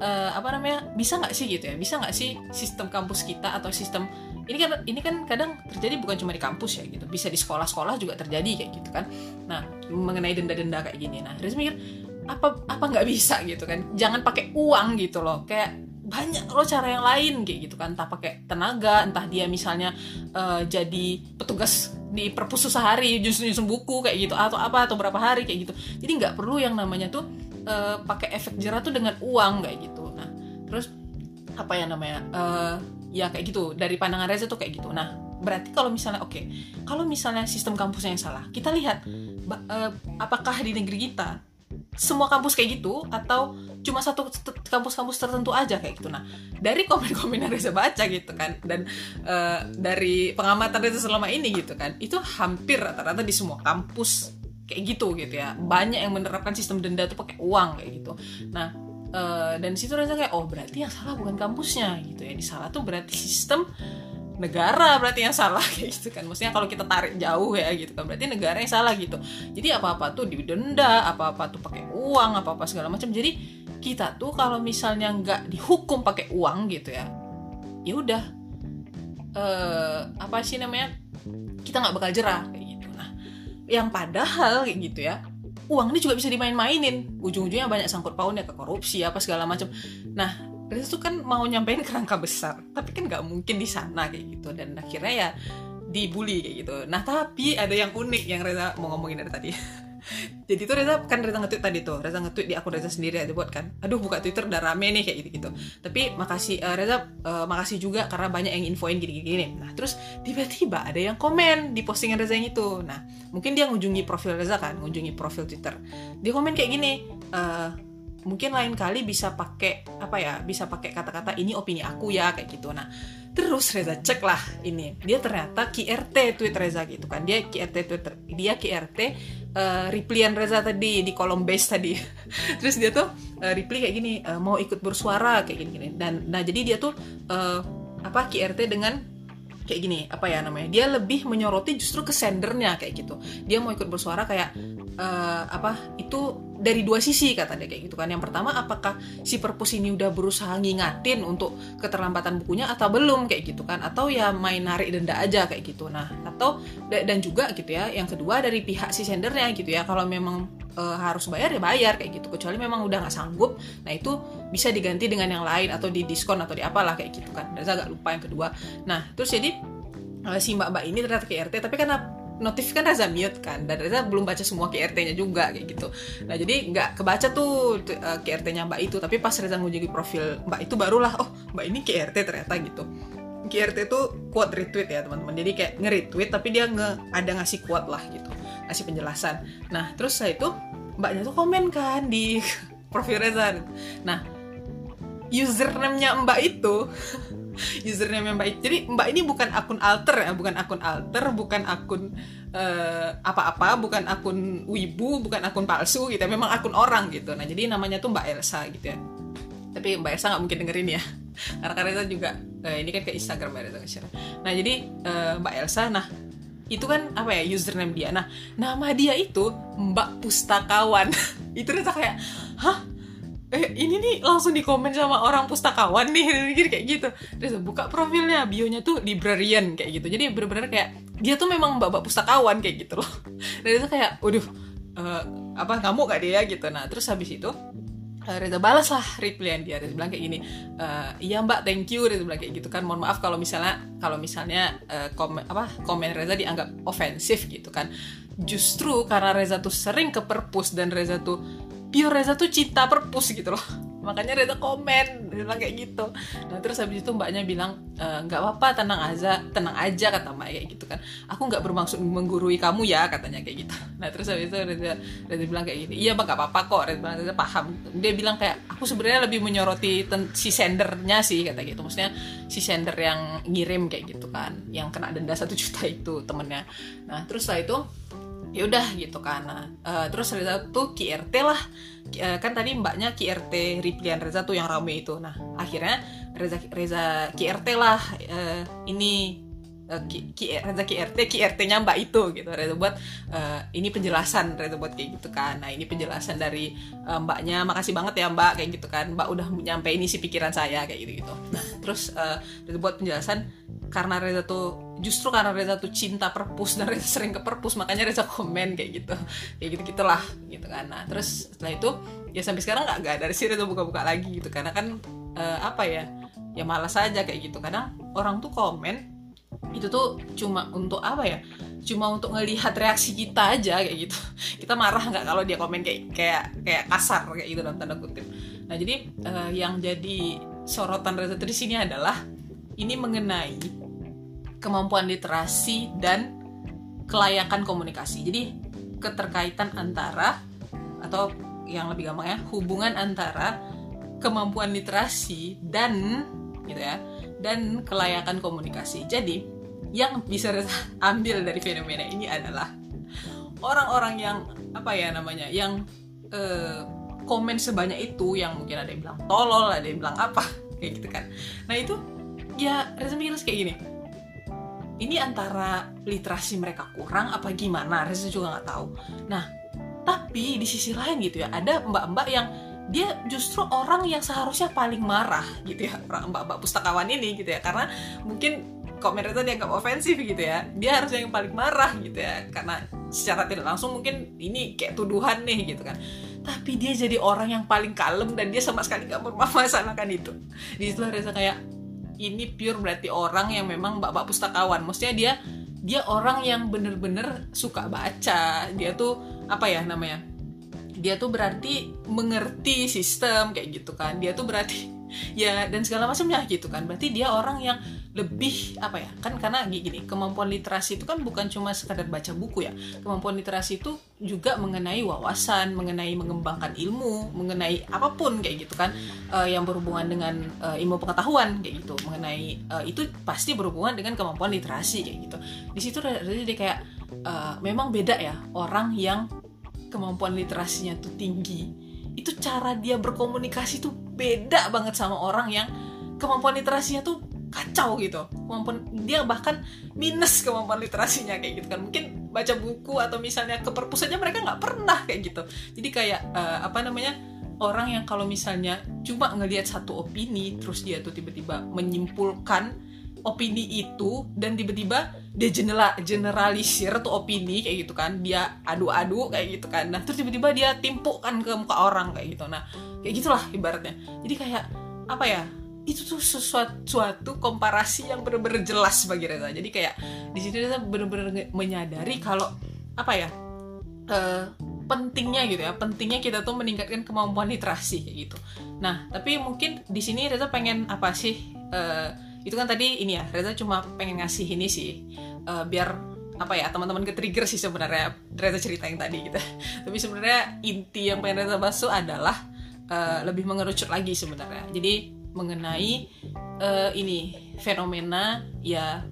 [SPEAKER 1] uh, apa namanya bisa nggak sih gitu ya? Bisa nggak sih sistem kampus kita atau sistem ini kan ini kan kadang terjadi bukan cuma di kampus ya gitu bisa di sekolah-sekolah juga terjadi kayak gitu kan. Nah mengenai denda-denda kayak gini. Nah Riz mikir apa apa nggak bisa gitu kan? Jangan pakai uang gitu loh. Kayak banyak loh cara yang lain kayak gitu kan. Entah pakai tenaga entah dia misalnya uh, jadi petugas di perpus sehari justru nyusun buku kayak gitu atau apa atau berapa hari kayak gitu. Jadi nggak perlu yang namanya tuh uh, pakai efek jerah tuh dengan uang kayak gitu. Nah terus apa ya namanya uh, ya kayak gitu. Dari pandangan Reza tuh kayak gitu. Nah berarti kalau misalnya oke. Okay, kalau misalnya sistem kampusnya yang salah kita lihat uh, apakah di negeri kita semua kampus kayak gitu atau cuma satu kampus-kampus tertentu aja kayak gitu. Nah dari komen-komen yang Reza baca gitu kan dan uh, dari pengamatan Reza selama ini gitu kan itu hampir rata-rata di semua kampus kayak gitu gitu ya. Banyak yang menerapkan sistem denda tuh pakai uang kayak gitu. Nah uh, dan situ rasa kayak oh berarti yang salah bukan kampusnya gitu ya. Di salah tuh berarti sistem negara berarti yang salah kayak gitu kan. Maksudnya kalau kita tarik jauh ya gitu kan berarti negara yang salah gitu. Jadi apa apa tuh didenda apa apa tuh pakai uang apa apa segala macam. Jadi kita tuh kalau misalnya nggak dihukum pakai uang gitu ya ya udah uh, apa sih namanya kita nggak bakal jerah kayak gitu. Nah yang padahal kayak gitu ya uang ini juga bisa dimain-mainin. Ujung-ujungnya banyak sangkut pautnya ke korupsi apa segala macam. Nah Riz tuh kan mau nyampein kerangka besar tapi kan nggak mungkin di sana kayak gitu. Dan akhirnya ya dibully kayak gitu. Nah tapi ada yang unik yang Reza mau ngomongin dari tadi jadi tuh Reza kan Reza nge-tweet tadi tuh Reza nge-tweet di akun Reza sendiri aja buat kan aduh buka Twitter udah rame nih kayak gitu-gitu. Tapi makasih uh, Reza uh, makasih juga karena banyak yang infoin gini-gini. Nah terus tiba-tiba ada yang komen di postingan Reza yang itu. Nah mungkin dia ngunjungi profil Reza kan ngunjungi profil Twitter. Dia komen kayak gini uh, mungkin lain kali bisa pakai apa ya bisa pakai kata-kata ini opini aku ya kayak gitu. Nah terus Reza cek lah ini. Dia ternyata QRT tweet Reza gitu kan. Dia QRT Twitter dia QRT uh, eh, replyan Reza tadi di kolom base tadi. Terus dia tuh uh, reply kayak gini uh, mau ikut bersuara kayak gini, gini dan nah jadi dia tuh uh, apa QRT dengan kayak gini apa ya namanya dia lebih menyoroti justru ke sendernya kayak gitu. Dia mau ikut bersuara kayak uh, apa itu dari dua sisi kata dia kayak gitu kan. Yang pertama apakah si perpus ini udah berusaha ngingatin untuk keterlambatan bukunya atau belum kayak gitu kan. Atau ya main narik denda aja kayak gitu. Nah atau dan juga gitu ya yang kedua dari pihak si sendernya gitu ya. Kalau memang e, harus bayar ya bayar kayak gitu. Kecuali memang udah nggak sanggup nah itu bisa diganti dengan yang lain atau di diskon atau di apalah kayak gitu kan. Dan saya agak lupa yang kedua. Nah terus jadi e, si mbak mbak ini ternyata ke RT tapi karena notif kan Reza mute kan dan Reza belum baca semua QRT-nya juga kayak gitu. Nah jadi nggak kebaca tuh uh, e, QRT-nya mbak itu tapi pas Reza ngunjungi profil mbak itu barulah oh mbak ini QRT ternyata gitu. QRT itu quote retweet ya teman-teman. Jadi kayak nge-retweet tapi dia nge ada ngasih quote lah gitu. Ngasih penjelasan. Nah terus saya itu mbaknya tuh komen kan di profil Reza nah username-nya mbak itu username mbak itu jadi mbak ini bukan akun alter ya bukan akun alter bukan akun uh, apa-apa bukan akun wibu bukan akun palsu gitu ya. memang akun orang gitu. Nah jadi namanya tuh mbak Elsa gitu ya. Tapi mbak Elsa nggak mungkin dengerin ya. Karena karena juga uh, ini kan ke Instagram mbak Elsa nah jadi uh, mbak Elsa nah itu kan apa ya username dia. Nah nama dia itu Mbak Pustakawan. Itu Reza kayak hah eh ini nih langsung di komen sama orang pustakawan nih kayak gitu. Terus buka profilnya bionya tuh librarian kayak gitu. Jadi bener-bener kayak dia tuh memang mbak-mbak pustakawan kayak gitu loh. Dan itu kayak waduh uh, apa kamu gak dia? gitu. Nah terus habis itu uh, Reza balas lah replyan dia. Reza bilang kayak gini uh, iya mbak thank you. Reza bilang kayak gitu kan. Mohon maaf kalau misalnya kalau misalnya uh, komen apa komen Reza dianggap ofensif gitu kan. Justru karena Reza tuh sering ke perpus dan Reza tuh pure Reza tuh cinta perpus gitu loh. Makanya Reza komen bilang kayak gitu. Nah terus habis itu mbaknya bilang e, nggak apa-apa tenang aja tenang aja kata mbak kayak gitu kan. Aku nggak bermaksud menggurui kamu ya katanya kayak gitu. Nah terus habis itu Reza Reza bilang kayak gini iya mbak nggak apa-apa kok Reza bilang Reza paham. Dia bilang kayak aku sebenarnya lebih menyoroti si sendernya sih kata gitu. Maksudnya si sender yang ngirim kayak gitu kan yang kena denda satu juta itu temennya. Nah terus setelah itu ya udah gitu kan. Uh, terus Reza tuh KRT lah. Uh, kan tadi mbaknya KRT Riplian Reza tuh yang rame itu. Nah akhirnya Reza Reza KRT lah uh, ini Reza KRT KRT-nya mbak itu gitu. Reza buat uh, ini penjelasan Reza buat kayak gitu kan. Nah ini penjelasan dari uh, mbaknya. Makasih banget ya mbak kayak gitu kan. Mbak udah nyampe ini sih pikiran saya kayak gitu gitu. Nah terus uh, Reza buat penjelasan karena Reza tuh justru karena Reza tuh cinta perpus dan Reza sering ke perpus makanya Reza komen kayak gitu. Kayak gitu gitulah gitu kan. Nah terus setelah itu ya sampai sekarang nggak nggak dari sini Reza buka-buka lagi gitu. Karena kan uh, apa ya ya malas aja kayak gitu. Kadang orang tuh komen itu tuh cuma untuk apa ya? Cuma untuk ngelihat reaksi kita aja kayak gitu. Kita marah nggak kalau dia komen kayak kayak kayak kasar kayak gitu dalam tanda kutip. Nah jadi uh, yang jadi sorotan Reza di sini adalah ini mengenai kemampuan literasi dan kelayakan komunikasi. Jadi keterkaitan antara atau yang lebih gampang ya, hubungan antara kemampuan literasi dan gitu ya, dan kelayakan komunikasi. Jadi yang bisa ambil dari fenomena ini adalah orang-orang yang apa ya namanya, yang eh, komen sebanyak itu yang mungkin ada yang bilang tolol, ada yang bilang apa kayak gitu kan. Nah itu ya Reza mikir kayak gini ini antara literasi mereka kurang apa gimana Reza juga nggak tahu nah tapi di sisi lain gitu ya ada mbak-mbak yang dia justru orang yang seharusnya paling marah gitu ya mbak-mbak pustakawan ini gitu ya. Karena mungkin komen itu dianggap ofensif gitu ya dia harusnya yang paling marah gitu ya. Karena secara tidak langsung mungkin ini kayak tuduhan nih gitu kan. Tapi dia jadi orang yang paling kalem dan dia sama sekali gak mempermasalahkan itu. Di situ Reza kayak ini pure berarti orang yang memang bapak pustakawan. Maksudnya dia dia orang yang bener-bener suka baca. Dia tuh apa ya namanya dia tuh berarti mengerti sistem kayak gitu kan. Dia tuh berarti ya dan segala macamnya gitu kan. Berarti dia orang yang lebih apa ya kan karena gini kemampuan literasi itu kan bukan cuma sekadar baca buku ya. Kemampuan literasi itu juga mengenai wawasan mengenai mengembangkan ilmu mengenai apa pun kayak gitu kan. Uh, yang berhubungan dengan uh, ilmu pengetahuan kayak gitu. Mengenai uh, itu pasti berhubungan dengan kemampuan literasi kayak gitu. Di situ jadi kayak uh, memang beda ya orang yang kemampuan literasinya tuh tinggi. Itu cara dia berkomunikasi tuh beda banget sama orang yang kemampuan literasinya tuh kacau gitu. Kemampuan dia bahkan minus kemampuan literasinya kayak gitu kan. Mungkin baca buku atau misalnya ke perpus aja mereka nggak pernah kayak gitu. Jadi kayak uh, apa namanya orang yang kalau misalnya cuma ngelihat satu opini terus dia tuh tiba-tiba menyimpulkan opini itu dan tiba-tiba dia general generalisir tuh opini kayak gitu kan. Dia adu-adu kayak gitu kan. Nah terus tiba-tiba dia timpukkan ke muka orang kayak gitu. Nah kayak gitulah ibaratnya. Jadi kayak apa ya itu tuh sesuatu suatu komparasi yang benar-benar jelas bagi Reza. Jadi kayak di situ Reza benar-benar menyadari kalau apa ya uh, pentingnya gitu ya pentingnya kita tuh meningkatkan kemampuan literasi kayak gitu. Nah tapi mungkin di sini Reza pengen apa sih uh, itu kan tadi ini ya Reza cuma pengen ngasih ini sih uh, biar apa ya teman-teman ke trigger sih sebenarnya Reza cerita yang tadi gitu. Tapi sebenarnya inti yang pengen Reza bahas adalah uh, lebih mengerucut lagi sebenarnya. Jadi mengenai uh, ini fenomena ya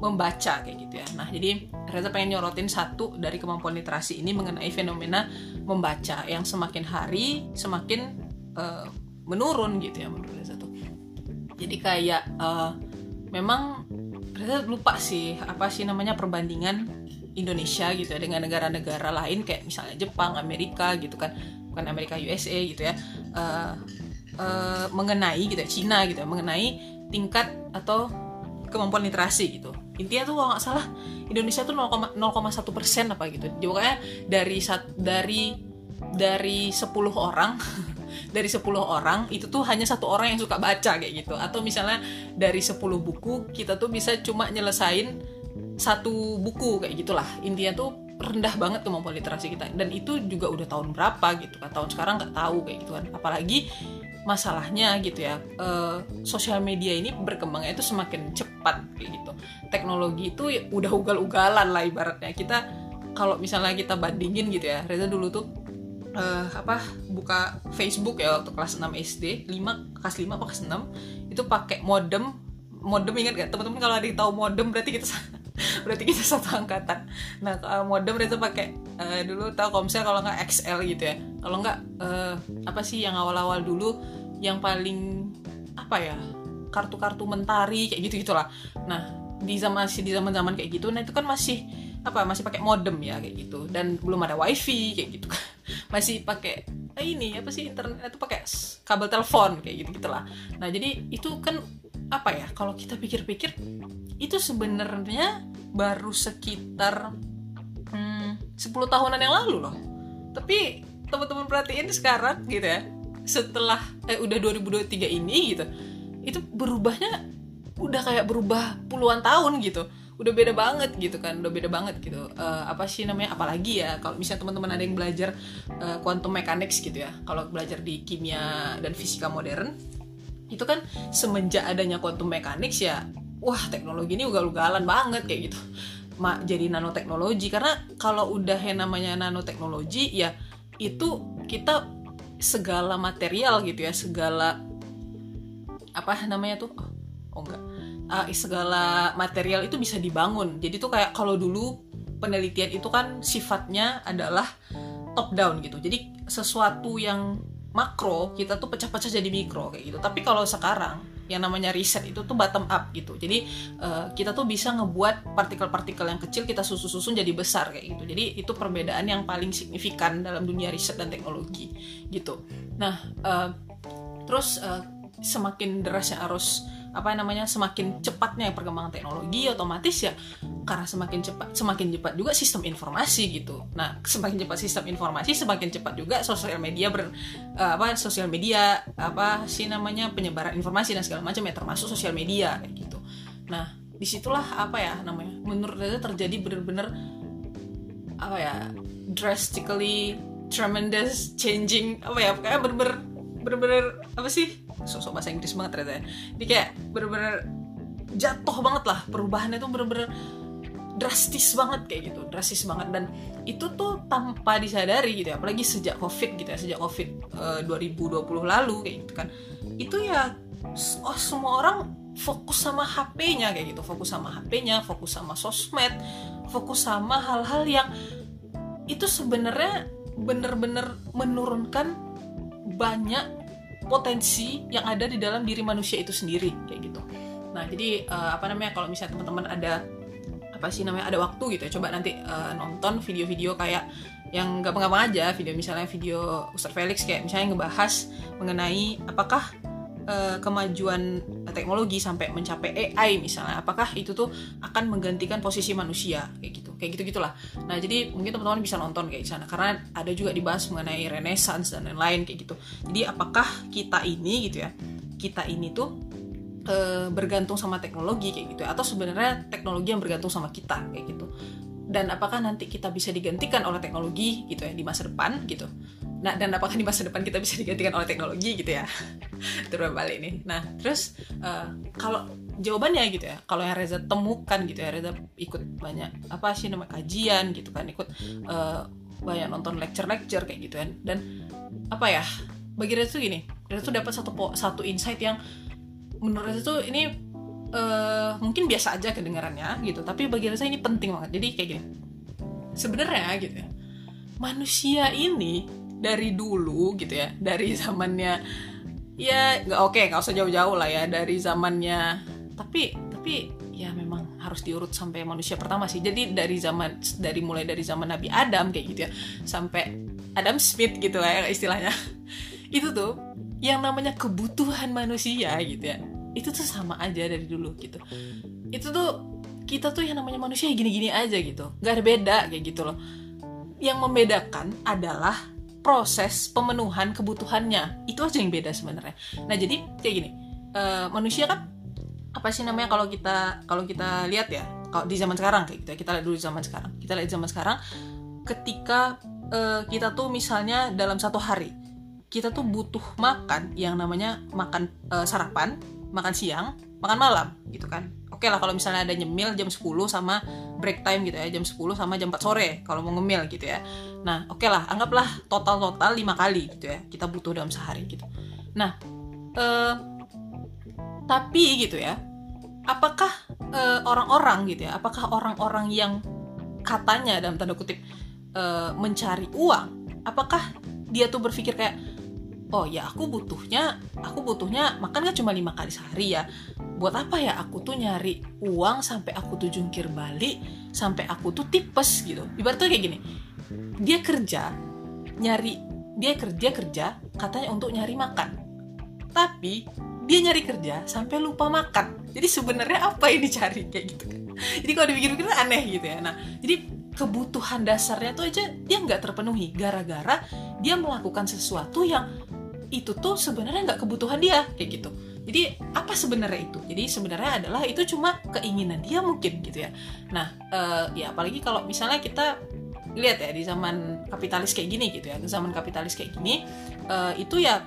[SPEAKER 1] membaca kayak gitu ya. Nah jadi Reza pengen nyorotin satu dari kemampuan literasi ini mengenai fenomena membaca yang semakin hari semakin uh, menurun gitu ya menurut Reza tuh jadi kayak uh, memang Reza lupa sih apa sih namanya perbandingan Indonesia gitu ya dengan negara-negara lain kayak misalnya Jepang, Amerika gitu kan. Bukan Amerika USA gitu ya. Uh, uh, mengenai gitu ya Cina gitu ya mengenai tingkat atau kemampuan literasi gitu. Intinya tuh kalau nggak salah Indonesia tuh 0,1 persen apa gitu. Jadi pokoknya dari dari dari 10 orang dari 10 orang itu tuh hanya satu orang yang suka baca kayak gitu. Atau misalnya dari 10 buku kita tuh bisa cuma nyelesain satu buku kayak gitulah. Intinya tuh rendah banget kemampuan literasi kita. Dan itu juga udah tahun berapa gitu kan. Tahun sekarang nggak tahu kayak gitu kan. Apalagi masalahnya gitu ya uh, sosial media ini berkembangnya itu semakin cepat kayak gitu. Teknologi itu udah ugal-ugalan lah ibaratnya. Kita kalau misalnya kita bandingin gitu ya Reza dulu tuh uh, apa buka Facebook ya waktu kelas 6 SD 5 kelas 5 apa kelas 6 itu pakai modem. Modem ingat gak teman-teman kalau ada yang tahu modem berarti kita berarti kita satu angkatan. Nah modem itu pakai uh, dulu tahu komsel kalau nggak XL gitu ya. Kalau nggak uh, apa sih yang awal-awal dulu? Yang paling apa ya? Kartu-kartu mentari kayak gitu gitulah nah di zaman di zaman zaman kayak gitu nah itu kan masih apa masih pakai modem ya kayak gitu. Dan belum ada wifi kayak gitu masih pakai eh, ini apa sih internet itu pakai kabel telepon kayak gitu gitulah nah jadi itu kan apa ya kalau kita pikir-pikir itu sebenarnya baru sekitar hmm, 10 tahunan yang lalu loh. Tapi teman-teman perhatiin sekarang gitu ya setelah eh udah 2023 ini gitu itu berubahnya udah kayak berubah puluhan tahun gitu udah beda banget gitu kan udah beda banget gitu. Uh, apa sih namanya apalagi ya kalau misalnya teman-teman ada yang belajar uh, quantum mechanics gitu ya kalau belajar di kimia dan fisika modern itu kan semenjak adanya quantum mechanics ya wah teknologi ini ugal-ugalan banget kayak gitu. Ma, jadi nanoteknologi karena kalau udah yang namanya nanoteknologi ya itu kita segala material gitu ya segala apa namanya tuh? Oh, oh enggak uh, segala material itu bisa dibangun. Jadi tuh kayak kalau dulu penelitian itu kan sifatnya adalah top down gitu. Jadi sesuatu yang makro kita tuh pecah-pecah jadi mikro kayak gitu. Tapi kalau sekarang yang namanya riset itu tuh bottom up gitu. Jadi uh, kita tuh bisa ngebuat partikel-partikel yang kecil kita susun-susun jadi besar kayak gitu. Jadi itu perbedaan yang paling signifikan dalam dunia riset dan teknologi gitu. Nah uh, terus uh, semakin derasnya arus apa namanya semakin cepatnya perkembangan teknologi otomatis ya karena semakin cepat semakin cepat juga sistem informasi gitu. Nah semakin cepat sistem informasi semakin cepat juga sosial media ber uh, apa sosial media apa sih namanya penyebaran informasi dan segala macam ya termasuk sosial media gitu. Nah di situlah apa ya namanya menurut saya terjadi benar-benar apa ya drastically tremendous changing apa ya kayak bener-bener bener-bener apa sih sosok bahasa Inggris banget ternyata ya. Ini kayak bener-bener jatuh banget lah perubahannya tuh bener-bener drastis banget kayak gitu drastis banget. Dan itu tuh tanpa disadari gitu ya apalagi sejak covid gitu ya sejak covid uh, 2020 lalu kayak gitu kan. Itu ya oh semua orang fokus sama HP-nya kayak gitu. Fokus sama HP-nya fokus sama sosmed fokus sama hal-hal yang itu sebenarnya bener-bener menurunkan banyak potensi yang ada di dalam diri manusia itu sendiri kayak gitu. Nah jadi uh, apa namanya kalau misalnya teman-teman ada apa sih namanya ada waktu gitu ya coba nanti uh, nonton video-video kayak yang gampang-gampang aja video misalnya video Ustaz Felix kayak misalnya ngebahas mengenai apakah uh, kemajuan teknologi sampai mencapai AI misalnya apakah itu tuh akan menggantikan posisi manusia? Kayak gitu kayak gitu gitulah nah jadi mungkin teman-teman bisa nonton kayak di sana karena ada juga dibahas mengenai renaissance dan lain-lain kayak gitu. Jadi apakah kita ini gitu ya kita ini tuh uh, bergantung sama teknologi kayak gitu ya? atau sebenarnya teknologi yang bergantung sama kita kayak gitu dan apakah nanti kita bisa digantikan oleh teknologi gitu ya di masa depan gitu Nah, dan apakah di masa depan kita bisa digantikan oleh teknologi gitu ya? Terus balik nih. Nah, terus uh, kalau jawabannya gitu ya, kalau yang Reza temukan gitu ya, Reza ikut banyak apa sih nama kajian gitu kan, ikut uh, banyak nonton lecture-lecture kayak gitu kan. Dan apa ya? Bagi Reza tuh gini, Reza tuh dapat satu satu insight yang menurut Reza tuh ini uh, mungkin biasa aja kedengarannya gitu, tapi bagi Reza ini penting banget. Jadi kayak gini. Sebenarnya gitu ya. Manusia ini dari dulu gitu ya dari zamannya ya nggak oke okay, nggak usah jauh-jauh lah ya dari zamannya tapi tapi ya memang harus diurut sampai manusia pertama sih jadi dari zaman dari mulai dari zaman Nabi Adam kayak gitu ya sampai Adam Smith gitu lah ya istilahnya itu tuh yang namanya kebutuhan manusia gitu ya itu tuh sama aja dari dulu gitu. Itu tuh kita tuh yang namanya manusia gini-gini aja gitu. Nggak ada beda kayak gitu loh. Yang membedakan adalah proses pemenuhan kebutuhannya. Itu aja yang beda sebenarnya. Nah jadi kayak gini. Uh, manusia kan apa sih namanya kalau kita kalau kita lihat ya kalau di zaman sekarang kayak gitu ya. Kita lihat dulu di zaman sekarang. Kita lihat di zaman sekarang ketika uh, kita tuh misalnya dalam satu hari kita tuh butuh makan yang namanya makan uh, sarapan makan siang makan malam gitu kan. Oke lah kalau misalnya ada nyemil jam 10 sama break time gitu ya jam 10 sama jam 4 sore kalau mau ngemil gitu ya. Nah oke lah anggaplah total total lima kali gitu ya kita butuh dalam sehari gitu. Nah uh, tapi gitu ya apakah orang orang-orang gitu ya apakah orang-orang yang katanya dalam tanda kutip uh, mencari uang apakah dia tuh berpikir kayak oh ya aku butuhnya aku butuhnya makan kan cuma lima kali sehari ya. Buat apa ya aku tuh nyari uang sampai aku tuh jungkir balik sampai aku tuh tipes gitu. Ibaratnya kayak gini dia kerja nyari dia kerja kerja katanya untuk nyari makan. Tapi dia nyari kerja sampai lupa makan. Jadi sebenarnya apa yang dicari? Kayak gitu kan. Jadi kalau dipikir-pikir aneh gitu ya. Nah jadi kebutuhan dasarnya tuh aja dia nggak terpenuhi. Gara-gara dia melakukan sesuatu yang itu tuh sebenarnya nggak kebutuhan dia kayak gitu. Jadi apa sebenarnya itu? Jadi sebenarnya adalah itu cuma keinginan dia mungkin gitu ya. Nah uh, ya apalagi kalau misalnya kita lihat ya di zaman kapitalis kayak gini gitu ya zaman kapitalis kayak gini uh, itu ya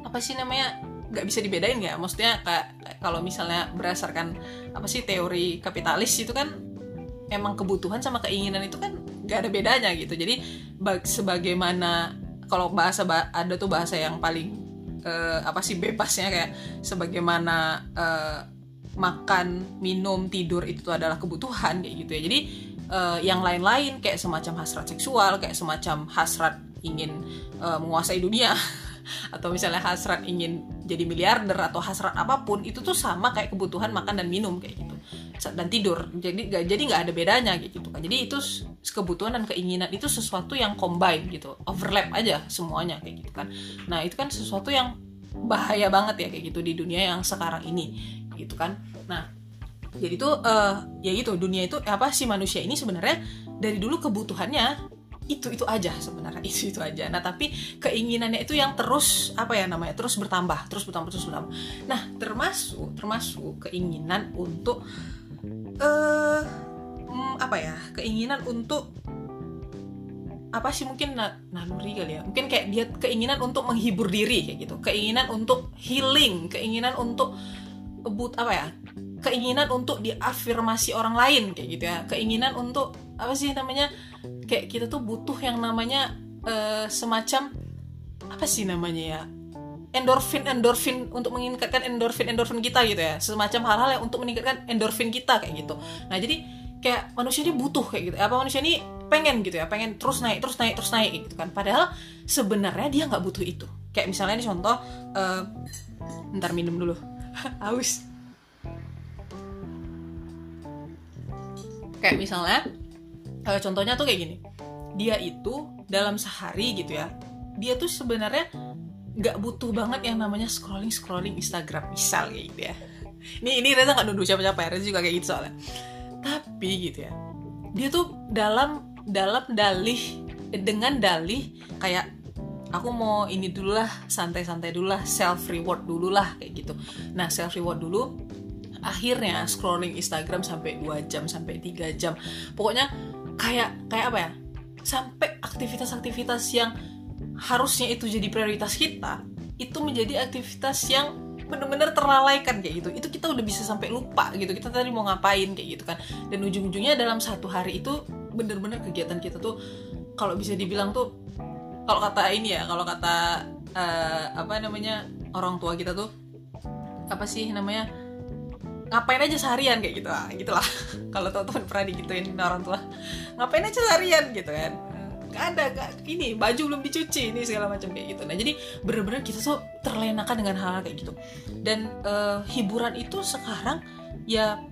[SPEAKER 1] apa sih namanya nggak bisa dibedain ya maksudnya kayak kalau misalnya berdasarkan apa sih teori kapitalis itu kan emang kebutuhan sama keinginan itu kan nggak ada bedanya gitu. Jadi sebagaimana kalau bahasa ada tuh bahasa yang paling uh, apa sih bebasnya kayak sebagaimana uh, makan, minum, tidur itu tuh adalah kebutuhan kayak gitu ya. Jadi uh, yang lain-lain kayak semacam hasrat seksual, kayak semacam hasrat ingin uh, menguasai dunia atau misalnya hasrat ingin jadi miliarder atau hasrat apa pun itu tuh sama kayak kebutuhan makan dan minum kayak gitu. Dan tidur. Jadi gak jadi nggak ada bedanya gitu kan jadi itu kebutuhan dan keinginan itu sesuatu yang combine gitu. Overlap aja semuanya kayak gitu kan. Nah itu kan sesuatu yang bahaya banget ya kayak gitu di dunia yang sekarang ini gitu kan. Nah jadi tuh uh, ya gitu dunia itu apa sih manusia ini sebenarnya dari dulu kebutuhannya itu itu aja sebenarnya itu itu aja. Nah tapi keinginannya itu yang terus apa ya namanya terus bertambah terus bertambah terus bertambah. Nah termasuk termasuk keinginan untuk uh, apa ya keinginan untuk apa sih mungkin naluri kali ya. Mungkin kayak dia keinginan untuk menghibur diri kayak gitu. Keinginan untuk healing keinginan untuk but apa ya keinginan untuk diafirmasi orang lain kayak gitu ya. Keinginan untuk apa sih namanya kayak kita tuh butuh yang namanya uh, semacam apa sih namanya ya endorfin endorfin untuk meningkatkan endorfin endorfin kita gitu ya. Semacam hal-hal yang untuk meningkatkan endorfin kita kayak gitu. Nah jadi kayak manusia ini butuh kayak gitu. Apa manusia ini pengen gitu ya pengen terus naik terus naik terus naik gitu kan. Padahal sebenarnya dia nggak butuh itu. Kayak misalnya ini contoh uh, ntar minum dulu. Haus kayak misalnya uh, contohnya tuh kayak gini. Dia itu dalam sehari gitu ya dia tuh sebenarnya nggak butuh banget yang namanya scrolling scrolling Instagram. Misal kayak gitu ya. Ini ini Reza nggak nuduh siapa-siapa ya Reza juga kayak gitu soalnya. Tapi gitu ya dia tuh dalam dalam dalih dengan dalih kayak aku mau ini dulu lah santai-santai dulu lah self reward dulu lah kayak gitu. Nah self reward dulu akhirnya scrolling Instagram sampai 2 jam sampai 3 jam. Pokoknya kayak kayak apa ya? Sampai aktivitas-aktivitas yang harusnya itu jadi prioritas kita itu menjadi aktivitas yang bener-bener terlalaikan kayak gitu. Itu kita udah bisa sampai lupa gitu kita tadi mau ngapain kayak gitu kan. Dan ujung-ujungnya dalam satu hari itu bener-bener kegiatan kita tuh kalau bisa dibilang tuh kalau kata ini ya kalau kata uh, apa namanya orang tua kita tuh apa sih namanya ngapain aja seharian kayak gitu. Lah gitulah. Kalau teman-teman pernah digituin orang tua ngapain aja seharian? Gitu kan. Gak ada gak, ini baju belum dicuci ini segala macam kayak gitu. Nah jadi bener-bener kita tuh terlenakan dengan hal, -hal kayak gitu. Dan uh, hiburan itu sekarang ya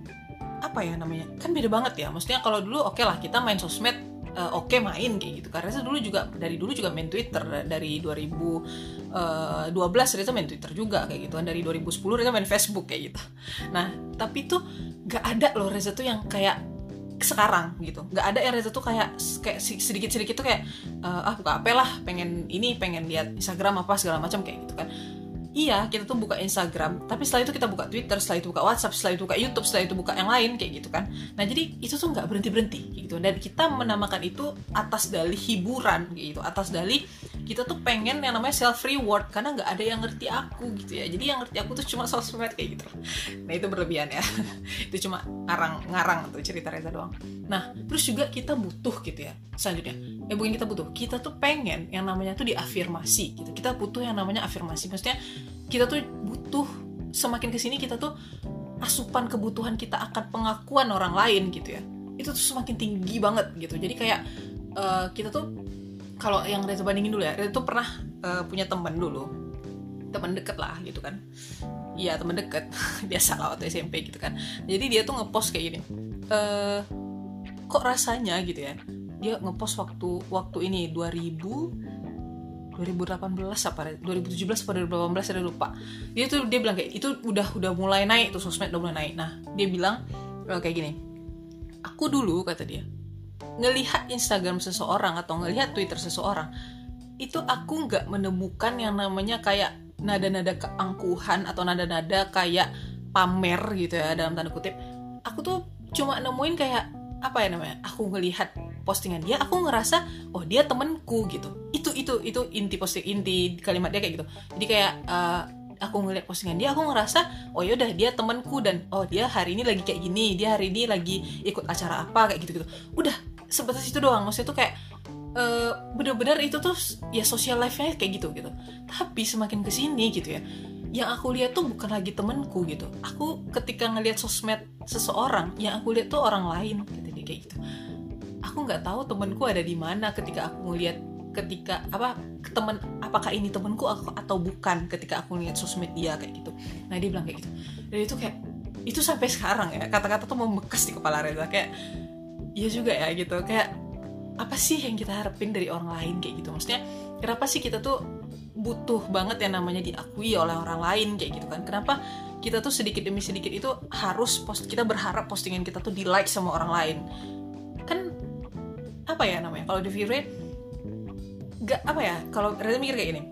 [SPEAKER 1] apa ya namanya kan beda banget ya. Maksudnya kalau dulu oke okay lah kita main sosmed uh, oke okay main kayak gitu. Karena Reza dulu juga dari dulu juga main Twitter. Dari 2012 Reza main Twitter juga kayak gitu. Kan dari 2010 Reza main Facebook kayak gitu. Nah tapi tuh gak ada loh Reza tuh yang kayak sekarang gitu. Nggak ada yang Reza tuh kayak kayak sedikit sedikit tuh kayak uh, ah buka apa lah pengen ini pengen lihat Instagram apa segala macam kayak gitu kan iya kita tuh buka Instagram. Tapi setelah itu kita buka Twitter setelah itu buka WhatsApp setelah itu buka YouTube setelah itu buka yang lain kayak gitu kan. Nah jadi itu tuh nggak berhenti berhenti gitu. Dan kita menamakan itu atas dalih hiburan gitu. Atas dalih kita tuh pengen yang namanya self reward karena nggak ada yang ngerti aku gitu ya. Jadi yang ngerti aku tuh cuma sosmed kayak gitu. Nah itu berlebihan ya. Itu cuma ngarang-ngarang tuh cerita Reza doang. Nah terus juga kita butuh gitu ya selanjutnya. Ya bukan kita butuh kita tuh pengen yang namanya tuh diafirmasi gitu. Kita butuh yang namanya afirmasi. Maksudnya kita tuh butuh semakin ke sini kita tuh asupan kebutuhan kita akan pengakuan orang lain gitu ya. Itu tuh semakin tinggi banget gitu. Jadi kayak uh, kita tuh kalau yang Reza bandingin dulu ya Reza tuh pernah uh, punya teman dulu. Teman deket lah gitu kan. Iya teman deket. Biasa lah waktu SMP gitu kan. Jadi dia tuh ngepost kayak gini uh, kok rasanya gitu ya dia ngepost waktu waktu ini 2000 2018 apa 2017 atau 2018 saya lupa. Dia tuh dia bilang kayak itu udah udah mulai naik tuh sosmed udah mulai naik. Nah dia bilang uh, kayak gini aku dulu kata dia ngelihat Instagram seseorang atau ngelihat Twitter seseorang itu aku nggak menemukan yang namanya kayak nada-nada keangkuhan atau nada-nada kayak pamer gitu ya dalam tanda kutip. Aku tuh cuma nemuin kayak apa ya namanya aku ngelihat postingan dia aku ngerasa oh dia temenku gitu. Itu itu itu inti posting inti kalimat dia kayak gitu. Jadi kayak uh, aku ngeliat postingan dia aku ngerasa oh yaudah dia temenku dan oh dia hari ini lagi kayak gini dia hari ini lagi ikut acara apa kayak gitu gitu udah sebatas itu doang. Maksudnya tuh kayak uh, bener-bener itu tuh ya social life-nya kayak gitu gitu. Tapi semakin ke sini gitu ya yang aku lihat tuh bukan lagi temenku gitu. Aku ketika ngelihat sosmed seseorang yang aku lihat tuh orang lain gitu kayak gitu aku nggak tahu temenku ada di mana ketika aku ngeliat ketika apa temen apakah ini temenku atau bukan ketika aku ngeliat sosmed dia kayak gitu. Nah dia bilang kayak gitu. Dan itu kayak itu sampai sekarang ya kata-kata tuh membekas di kepala Reza kayak iya juga ya gitu. Kayak apa sih yang kita harapin dari orang lain? Kayak gitu. Maksudnya kenapa sih kita tuh butuh banget yang namanya diakui oleh orang lain kayak gitu kan? Kenapa kita tuh sedikit demi sedikit itu harus post kita berharap postingan kita tuh di like sama orang lain? Kan apa ya namanya? Kalau di Vire nggak apa ya? Kalau Reza mikir kayak gini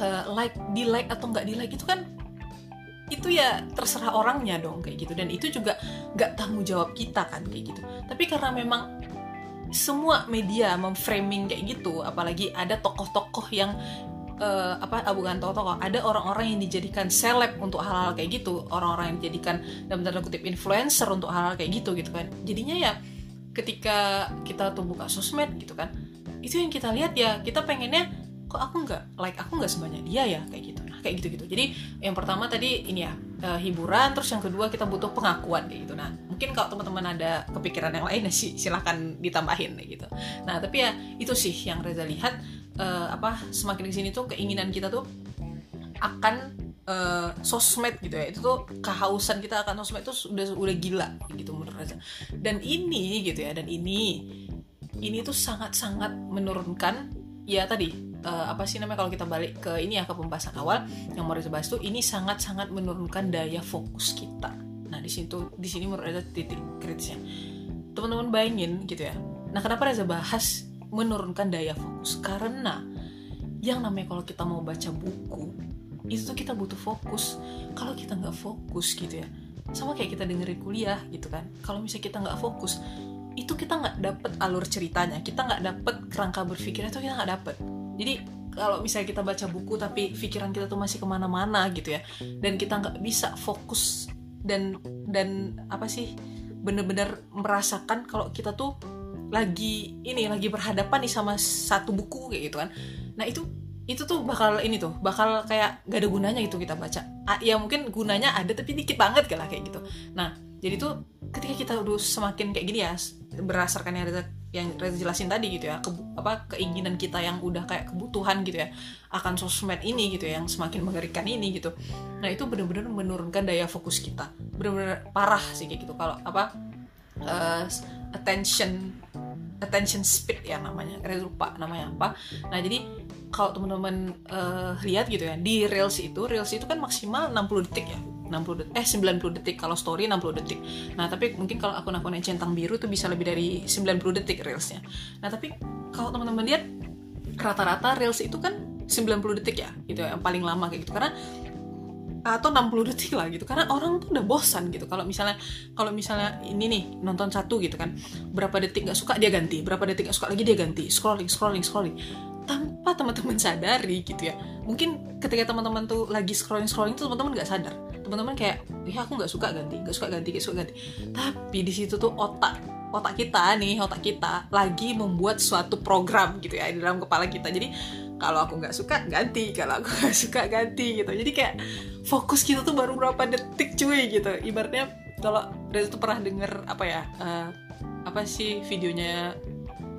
[SPEAKER 1] uh, like di like atau nggak di like itu kan itu ya terserah orangnya dong kayak gitu. Dan itu juga nggak tanggung jawab kita kan kayak gitu. Tapi karena memang semua media memframing kayak gitu apalagi ada tokoh-tokoh yang uh, apa ah, bukan tokoh-tokoh ada orang-orang yang dijadikan seleb untuk hal-hal kayak gitu. Orang-orang yang dijadikan dalam tanda kutip influencer untuk hal-hal kayak gitu gitu kan. Jadinya ya ketika kita tuh buka sosmed gitu kan itu yang kita lihat ya kita pengennya kok aku nggak like aku nggak sebanyak dia ya? Kayak gitu. Nah kayak gitu gitu jadi yang pertama tadi ini ya uh, hiburan terus yang kedua kita butuh pengakuan kayak gitu. Nah mungkin kalau teman-teman ada kepikiran yang lain ya sih silahkan ditambahin kayak gitu. Nah tapi ya itu sih yang Reza lihat uh, apa semakin di sini tuh keinginan kita tuh akan uh, sosmed gitu ya. Itu tuh kehausan kita akan sosmed itu udah udah gila gitu menurut Reza. Dan ini gitu ya dan ini ini tuh sangat-sangat menurunkan ya tadi uh, apa sih namanya kalau kita balik ke ini ya ke pembahasan awal yang mau Reza bahas tuh ini sangat-sangat menurunkan daya fokus kita. Nah di situ di sini menurut Reza titik kritisnya. Teman-teman bayangin gitu ya. Nah kenapa Reza bahas menurunkan daya fokus? Karena yang namanya kalau kita mau baca buku itu tuh kita butuh fokus. Kalau kita nggak fokus gitu ya sama kayak kita dengerin kuliah gitu kan. Kalau misalnya kita nggak fokus itu kita nggak dapet alur ceritanya. Kita nggak dapet kerangka berpikirnya itu kita nggak dapet. Jadi kalau misalnya kita baca buku tapi pikiran kita tuh masih ke mana-mana gitu ya dan kita nggak bisa fokus dan dan apa sih bener-bener merasakan kalau kita tuh lagi ini lagi berhadapan nih sama satu buku kayak gitu kan. Nah itu itu tuh bakal ini tuh bakal kayak gak ada gunanya gitu kita baca. Ya mungkin gunanya ada tapi dikit banget lah kayak gitu. Nah jadi tuh ketika kita udah semakin kayak gini ya berdasarkan yang Reza yang Reza jelasin tadi gitu ya ke, apa keinginan kita yang udah kayak kebutuhan gitu ya akan sosmed ini gitu ya yang semakin mengerikan ini gitu. Nah itu benar-benar menurunkan daya fokus kita. Bener-bener parah sih kayak gitu. Kalau apa uh, attention attention speed ya namanya Reza lupa namanya apa nah jadi kalau teman-teman uh, lihat gitu ya di reels itu reels itu kan maksimal 60 detik ya 60 detik, eh 90 detik kalau story 60 detik. Nah, tapi mungkin kalau akun-akun yang centang biru itu bisa lebih dari 90 detik reelsnya. Nah, tapi kalau teman-teman lihat rata-rata reels itu kan 90 detik ya, gitu ya, yang paling lama kayak gitu. Karena atau 60 detik lah gitu. Karena orang tuh udah bosan gitu. Kalau misalnya kalau misalnya ini nih nonton satu gitu kan. Berapa detik nggak suka dia ganti. Berapa detik nggak suka lagi dia ganti. Scrolling scrolling scrolling. Tanpa teman-teman sadari gitu ya. Mungkin ketika teman-teman tuh lagi scrolling scrolling tuh teman-teman nggak sadar. Teman-teman kayak ya aku nggak suka ganti nggak suka ganti nggak suka ganti. Tapi di situ tuh otak otak kita nih otak kita lagi membuat suatu program gitu ya di dalam kepala kita. Jadi kalau aku nggak suka ganti. Kalau aku nggak suka ganti gitu. Jadi kayak fokus kita tuh baru berapa detik cuy gitu. Ibaratnya kalau dari itu pernah denger apa ya uh, apa sih videonya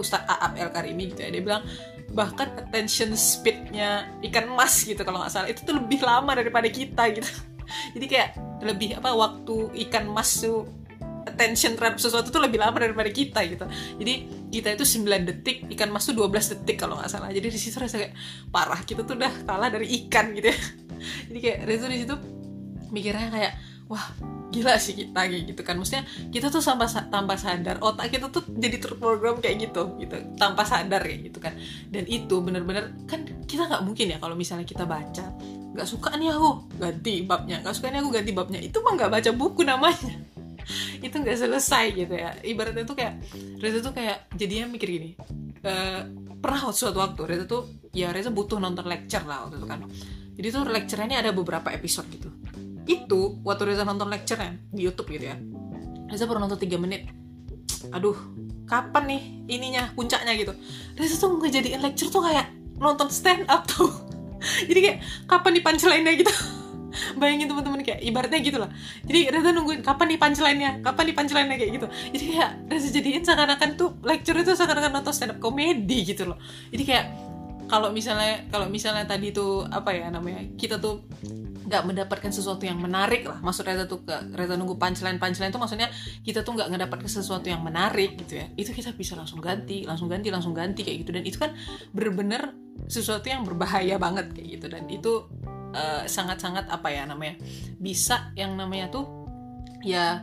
[SPEAKER 1] Ustadz Aab El Karimi gitu ya. Dia bilang bahkan attention speednya ikan emas gitu kalau nggak salah. Itu tuh lebih lama daripada kita gitu. Jadi kayak lebih apa waktu ikan mas tuh attention terhadap sesuatu tuh lebih lama daripada kita gitu. Jadi kita itu 9 detik ikan mas tuh 12 detik kalau nggak salah. Jadi di situ rasa kayak parah kita tuh udah kalah dari ikan gitu ya. Jadi kayak Rezo di situ mikirnya kayak wah gila sih kita kayak gitu kan. Maksudnya kita tuh tanpa tanpa sadar otak kita tuh jadi terprogram kayak gitu gitu. Tanpa sadar kayak gitu kan. Dan itu bener-bener kan kita nggak mungkin ya kalau misalnya kita baca nggak suka nih aku ganti babnya. Nggak suka nih aku ganti babnya. Itu mah nggak baca buku namanya itu nggak selesai gitu ya. Ibaratnya tuh kayak Reza tuh kayak jadinya mikir gini uh, pernah suatu waktu Reza tuh ya Reza butuh nonton lecture lah waktu itu kan. Jadi tuh lecture ini ada beberapa episode gitu. Itu waktu Reza nonton lecture di YouTube gitu ya Reza pernah nonton 3 menit. Aduh kapan nih ininya puncaknya gitu. Reza tuh ngejadiin lecture tuh kayak nonton stand up tuh. Jadi kayak kapan nih gitu bayangin teman-teman kayak ibaratnya gitu lah. Jadi Reza nungguin kapan nih punchline-nya? Kapan nih punchline-nya? Kayak gitu. Jadi kayak Reza jadiin seakan-akan tuh lecture itu seakan-akan nonton stand up komedi gitu loh. Jadi kayak kalau misalnya kalau misalnya tadi tuh apa ya namanya kita tuh nggak mendapatkan sesuatu yang menarik lah. Maksud Reza tuh ke Reza nunggu punchline punchline tuh maksudnya kita tuh nggak ngedapatkan sesuatu yang menarik gitu ya. Itu kita bisa langsung ganti langsung ganti langsung ganti kayak gitu. Dan itu kan bener-bener sesuatu yang berbahaya banget kayak gitu. Dan itu sangat sangat-sangat apa ya namanya bisa yang namanya tuh ya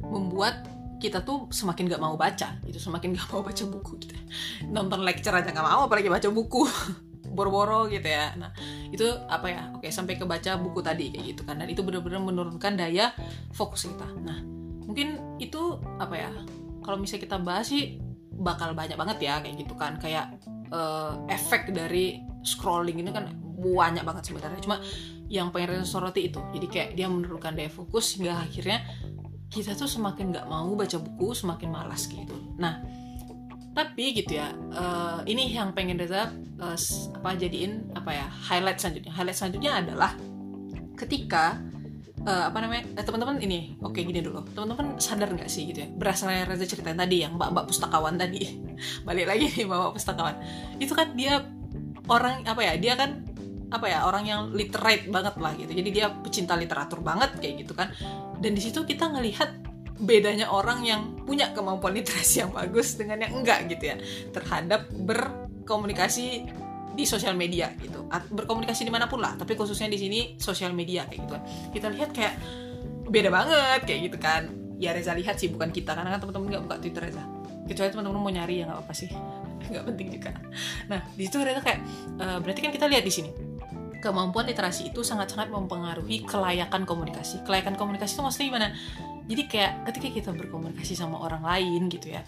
[SPEAKER 1] membuat kita tuh semakin gak mau baca gitu semakin gak mau baca buku gitu. Nonton lecture aja gak mau apalagi baca buku. Boro-boro gitu ya. Nah itu apa ya? Oke sampai ke baca buku tadi kayak gitu kan. Dan itu benar-benar menurunkan daya fokus kita. Nah mungkin itu apa ya? Kalau misalnya kita bahas sih bakal banyak banget ya kayak gitu kan. Kayak uh, efek dari scrolling ini kan banyak banget sebenarnya. Cuma yang pengen soroti itu. Jadi kayak dia menurunkan daya fokus hingga akhirnya kita tuh semakin nggak mau baca buku semakin malas gitu. Nah tapi gitu ya uh, ini yang pengen Reza uh, apa jadiin apa ya highlight selanjutnya. Highlight selanjutnya adalah ketika uh, apa namanya eh, teman-teman ini oke okay, gini dulu. Teman-teman sadar nggak sih gitu ya berdasarkan Reza ceritain tadi yang mbak-mbak pustakawan tadi. Balik lagi nih mbak-mbak pustakawan. Itu kan dia orang apa ya dia kan apa ya orang yang literate banget lah gitu. Jadi dia pecinta literatur banget kayak gitu kan. Dan di situ kita ngelihat bedanya orang yang punya kemampuan literasi yang bagus dengan yang enggak gitu ya. Terhadap berkomunikasi di sosial media gitu. Berkomunikasi di mana pun lah tapi khususnya di sini sosial media kayak gitu kan. Kita lihat kayak beda banget kayak gitu kan. Ya Reza lihat sih bukan kita. Karena kan teman-teman nggak buka Twitter Reza. Kecuali teman-teman mau nyari ya nggak apa sih. Nggak penting juga. Nah di situ Reza kayak uh, berarti kan kita lihat di sini kemampuan literasi itu sangat-sangat mempengaruhi kelayakan komunikasi. Kelayakan komunikasi itu maksudnya gimana? Jadi kayak ketika kita berkomunikasi sama orang lain gitu ya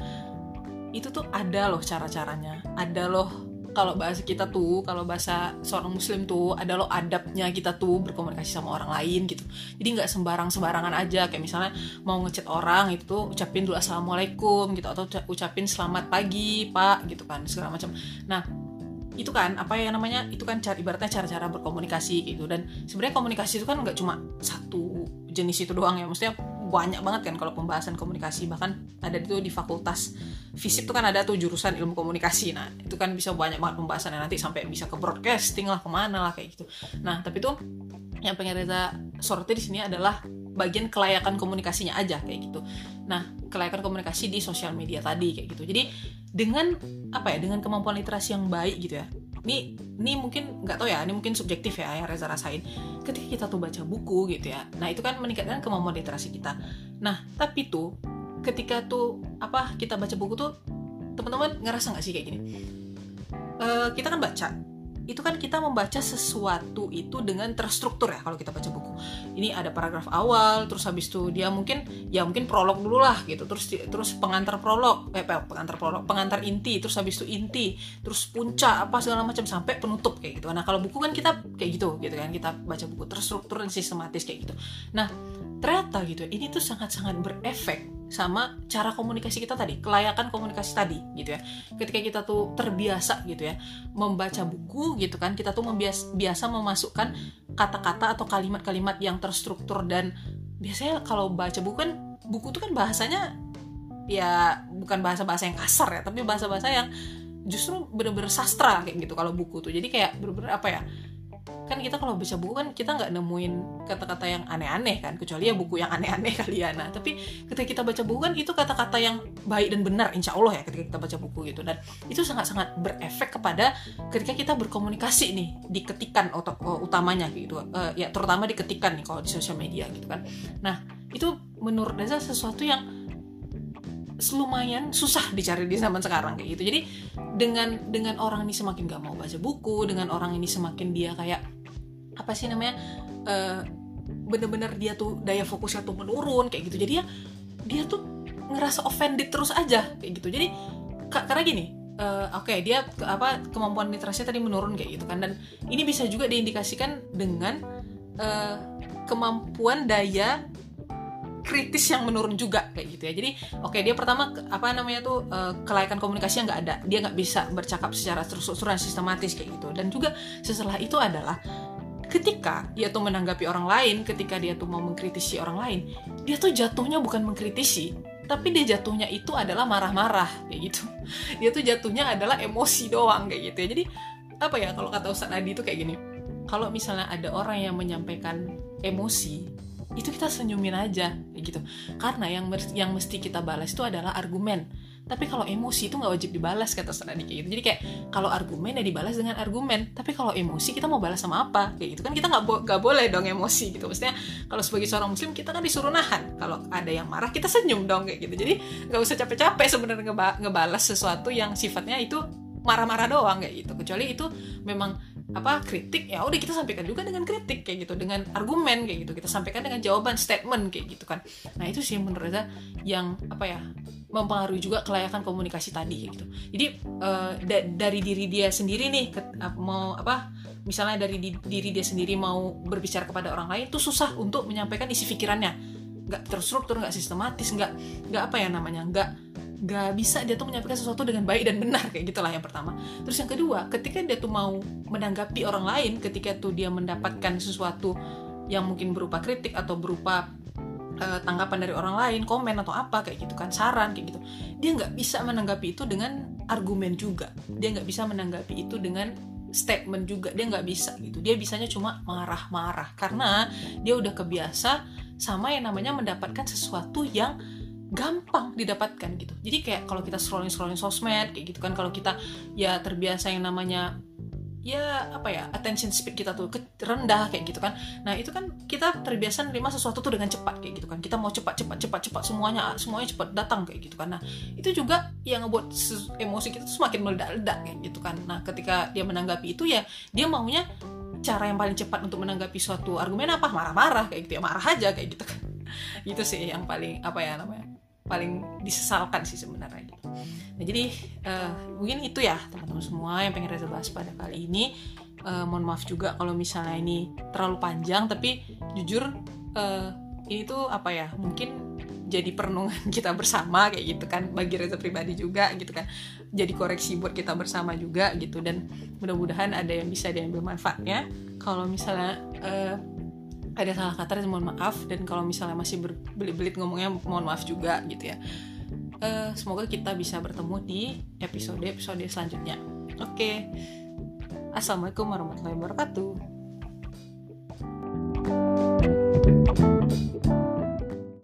[SPEAKER 1] itu tuh ada loh cara-caranya. Ada loh kalau bahasa kita tuh kalau bahasa seorang muslim tuh ada lo adabnya kita tuh berkomunikasi sama orang lain gitu. Jadi nggak sembarang sembarangan aja. Kayak misalnya mau ngechat orang itu tuh ucapin dulu assalamualaikum gitu atau ucapin selamat pagi pak gitu kan segala macam. Nah itu kan apa ya namanya itu kan cara ibaratnya cara-cara berkomunikasi gitu. Dan sebenarnya komunikasi itu kan nggak cuma satu jenis itu doang ya. Maksudnya banyak banget kan kalau pembahasan komunikasi. Bahkan ada itu di fakultas fisik itu kan ada tuh jurusan ilmu komunikasi. Nah itu kan bisa banyak banget pembahasannya. Nanti sampai bisa ke broadcasting lah ke mana lah kayak gitu. Nah tapi tuh yang pengen Reza soroti di sini adalah bagian kelayakan komunikasinya aja kayak gitu. Nah kelayakan komunikasi di sosial media tadi kayak gitu. Jadi dengan apa ya dengan kemampuan literasi yang baik gitu ya. Ini ini mungkin nggak tahu ya ini mungkin subjektif ya yang Reza rasain. Ketika kita tuh baca buku gitu ya nah itu kan meningkatkan kemampuan literasi kita. Nah tapi tuh ketika tuh apa kita baca buku tuh teman-teman ngerasa nggak sih kayak gini? Uh, kita kan baca itu kan kita membaca sesuatu itu dengan terstruktur ya kalau kita baca buku. Ini ada paragraf awal, terus habis itu dia mungkin ya mungkin prolog dulu lah gitu, terus terus pengantar prolog, eh pengantar prolog, pengantar inti, terus habis itu inti, terus puncak apa segala macam sampai penutup kayak gitu. Nah kalau buku kan kita kayak gitu gitu kan kita baca buku terstruktur dan sistematis kayak gitu. Nah ternyata gitu ini tuh sangat-sangat berefek sama cara komunikasi kita tadi, kelayakan komunikasi tadi gitu ya. Ketika kita tuh terbiasa gitu ya membaca buku gitu kan, kita tuh membias biasa memasukkan kata-kata atau kalimat-kalimat yang terstruktur dan biasanya kalau baca buku kan buku tuh kan bahasanya ya bukan bahasa-bahasa yang kasar ya, tapi bahasa-bahasa yang justru bener-bener sastra kayak gitu kalau buku tuh. Jadi kayak bener-bener apa ya? Kan kita kalau baca buku kan kita nggak nemuin kata-kata yang aneh-aneh kan kecuali ya buku yang aneh-aneh kali ya. Nah tapi ketika kita baca buku kan itu kata-kata yang baik dan benar insya Allah ya ketika kita baca buku gitu. Dan itu sangat-sangat berefek kepada ketika kita berkomunikasi nih di ketikan utamanya gitu. Uh, ya terutama di ketikan nih kalau di sosial media gitu kan. Nah itu menurut Reza sesuatu yang lumayan susah dicari di zaman sekarang kayak gitu. Jadi dengan dengan orang ini semakin gak mau baca buku, dengan orang ini semakin dia kayak apa sih namanya uh, bener-bener dia tuh daya fokusnya tuh menurun kayak gitu. Jadi ya dia tuh ngerasa offended terus aja kayak gitu. Jadi karena gini, uh, oke okay, dia ke, apa kemampuan literasi tadi menurun kayak gitu kan dan ini bisa juga diindikasikan dengan uh, kemampuan daya kritis yang menurun juga kayak gitu ya. Jadi oke okay, dia pertama apa namanya tuh uh, kelayakan komunikasi yang nggak ada. Dia nggak bisa bercakap secara terstruktur dan sistematis kayak gitu. Dan juga setelah itu adalah ketika dia tuh menanggapi orang lain ketika dia tuh mau mengkritisi orang lain dia tuh jatuhnya bukan mengkritisi tapi dia jatuhnya itu adalah marah-marah kayak gitu. Dia tuh jatuhnya adalah emosi doang kayak gitu ya. Jadi apa ya kalau kata Ustadz Adi itu kayak gini kalau misalnya ada orang yang menyampaikan emosi itu kita senyumin aja gitu. Karena yang yang mesti kita balas itu adalah argumen. Tapi kalau emosi itu nggak wajib dibalas kata Sanadi kayak gitu. Jadi kayak kalau argumen ya dibalas dengan argumen. Tapi kalau emosi kita mau balas sama apa? Kayak gitu kan kita nggak bo gak boleh dong emosi gitu. Maksudnya kalau sebagai seorang muslim kita kan disuruh nahan. Kalau ada yang marah kita senyum dong kayak gitu. Jadi nggak usah capek-capek sebenarnya ngeba ngebalas sesuatu yang sifatnya itu marah-marah doang kayak gitu. Kecuali itu memang apa kritik ya udah kita sampaikan juga dengan kritik kayak gitu dengan argumen kayak gitu. Kita sampaikan dengan jawaban statement kayak gitu kan. Nah itu sih menurut saya yang apa ya mempengaruhi juga kelayakan komunikasi tadi gitu. Jadi uh, da dari diri dia sendiri nih ke, mau apa misalnya dari di, diri dia sendiri mau berbicara kepada orang lain itu susah untuk menyampaikan isi pikirannya. Nggak terstruktur nggak sistematis nggak nggak apa ya namanya nggak gak bisa dia tuh menyampaikan sesuatu dengan baik dan benar kayak gitulah yang pertama. Terus yang kedua ketika dia tuh mau menanggapi orang lain ketika tuh dia mendapatkan sesuatu yang mungkin berupa kritik atau berupa uh, tanggapan dari orang lain komen atau apa kayak gitu kan saran kayak gitu dia nggak bisa menanggapi itu dengan argumen juga. Dia nggak bisa menanggapi itu dengan statement juga. Dia nggak bisa gitu. Dia bisanya cuma marah-marah. Karena dia udah kebiasa sama yang namanya mendapatkan sesuatu yang gampang didapatkan gitu. Jadi kayak kalau kita scrolling scrolling sosmed kayak gitu kan kalau kita ya terbiasa yang namanya ya apa ya attention speed kita tuh rendah kayak gitu kan. Nah itu kan kita terbiasa nerima sesuatu tuh dengan cepat kayak gitu kan. Kita mau cepat cepat cepat cepat semuanya semuanya cepat datang kayak gitu kan. Nah itu juga yang ngebuat emosi kita tuh semakin meledak-ledak kayak gitu kan. Nah ketika dia menanggapi itu ya dia maunya cara yang paling cepat untuk menanggapi suatu argumen apa? Marah-marah kayak gitu ya. Marah aja kayak gitu kan. Itu sih yang paling apa ya namanya paling disesalkan sih sebenarnya gitu. Nah jadi uh, mungkin itu ya teman-teman semua yang pengen Reza bahas pada kali ini. Uh, mohon maaf juga kalau misalnya ini terlalu panjang, tapi jujur uh, ini tuh apa ya mungkin jadi perenungan kita bersama kayak gitu kan bagi Reza pribadi juga gitu kan jadi koreksi buat kita bersama juga gitu dan mudah-mudahan ada yang bisa diambil manfaatnya kalau misalnya uh, ada salah kata dan mohon maaf. Dan kalau misalnya masih berbelit-belit ngomongnya mohon maaf juga gitu ya. Uh, semoga kita bisa bertemu di episode episode selanjutnya. Oke. Okay. assalamualaikum warahmatullahi wabarakatuh. thank you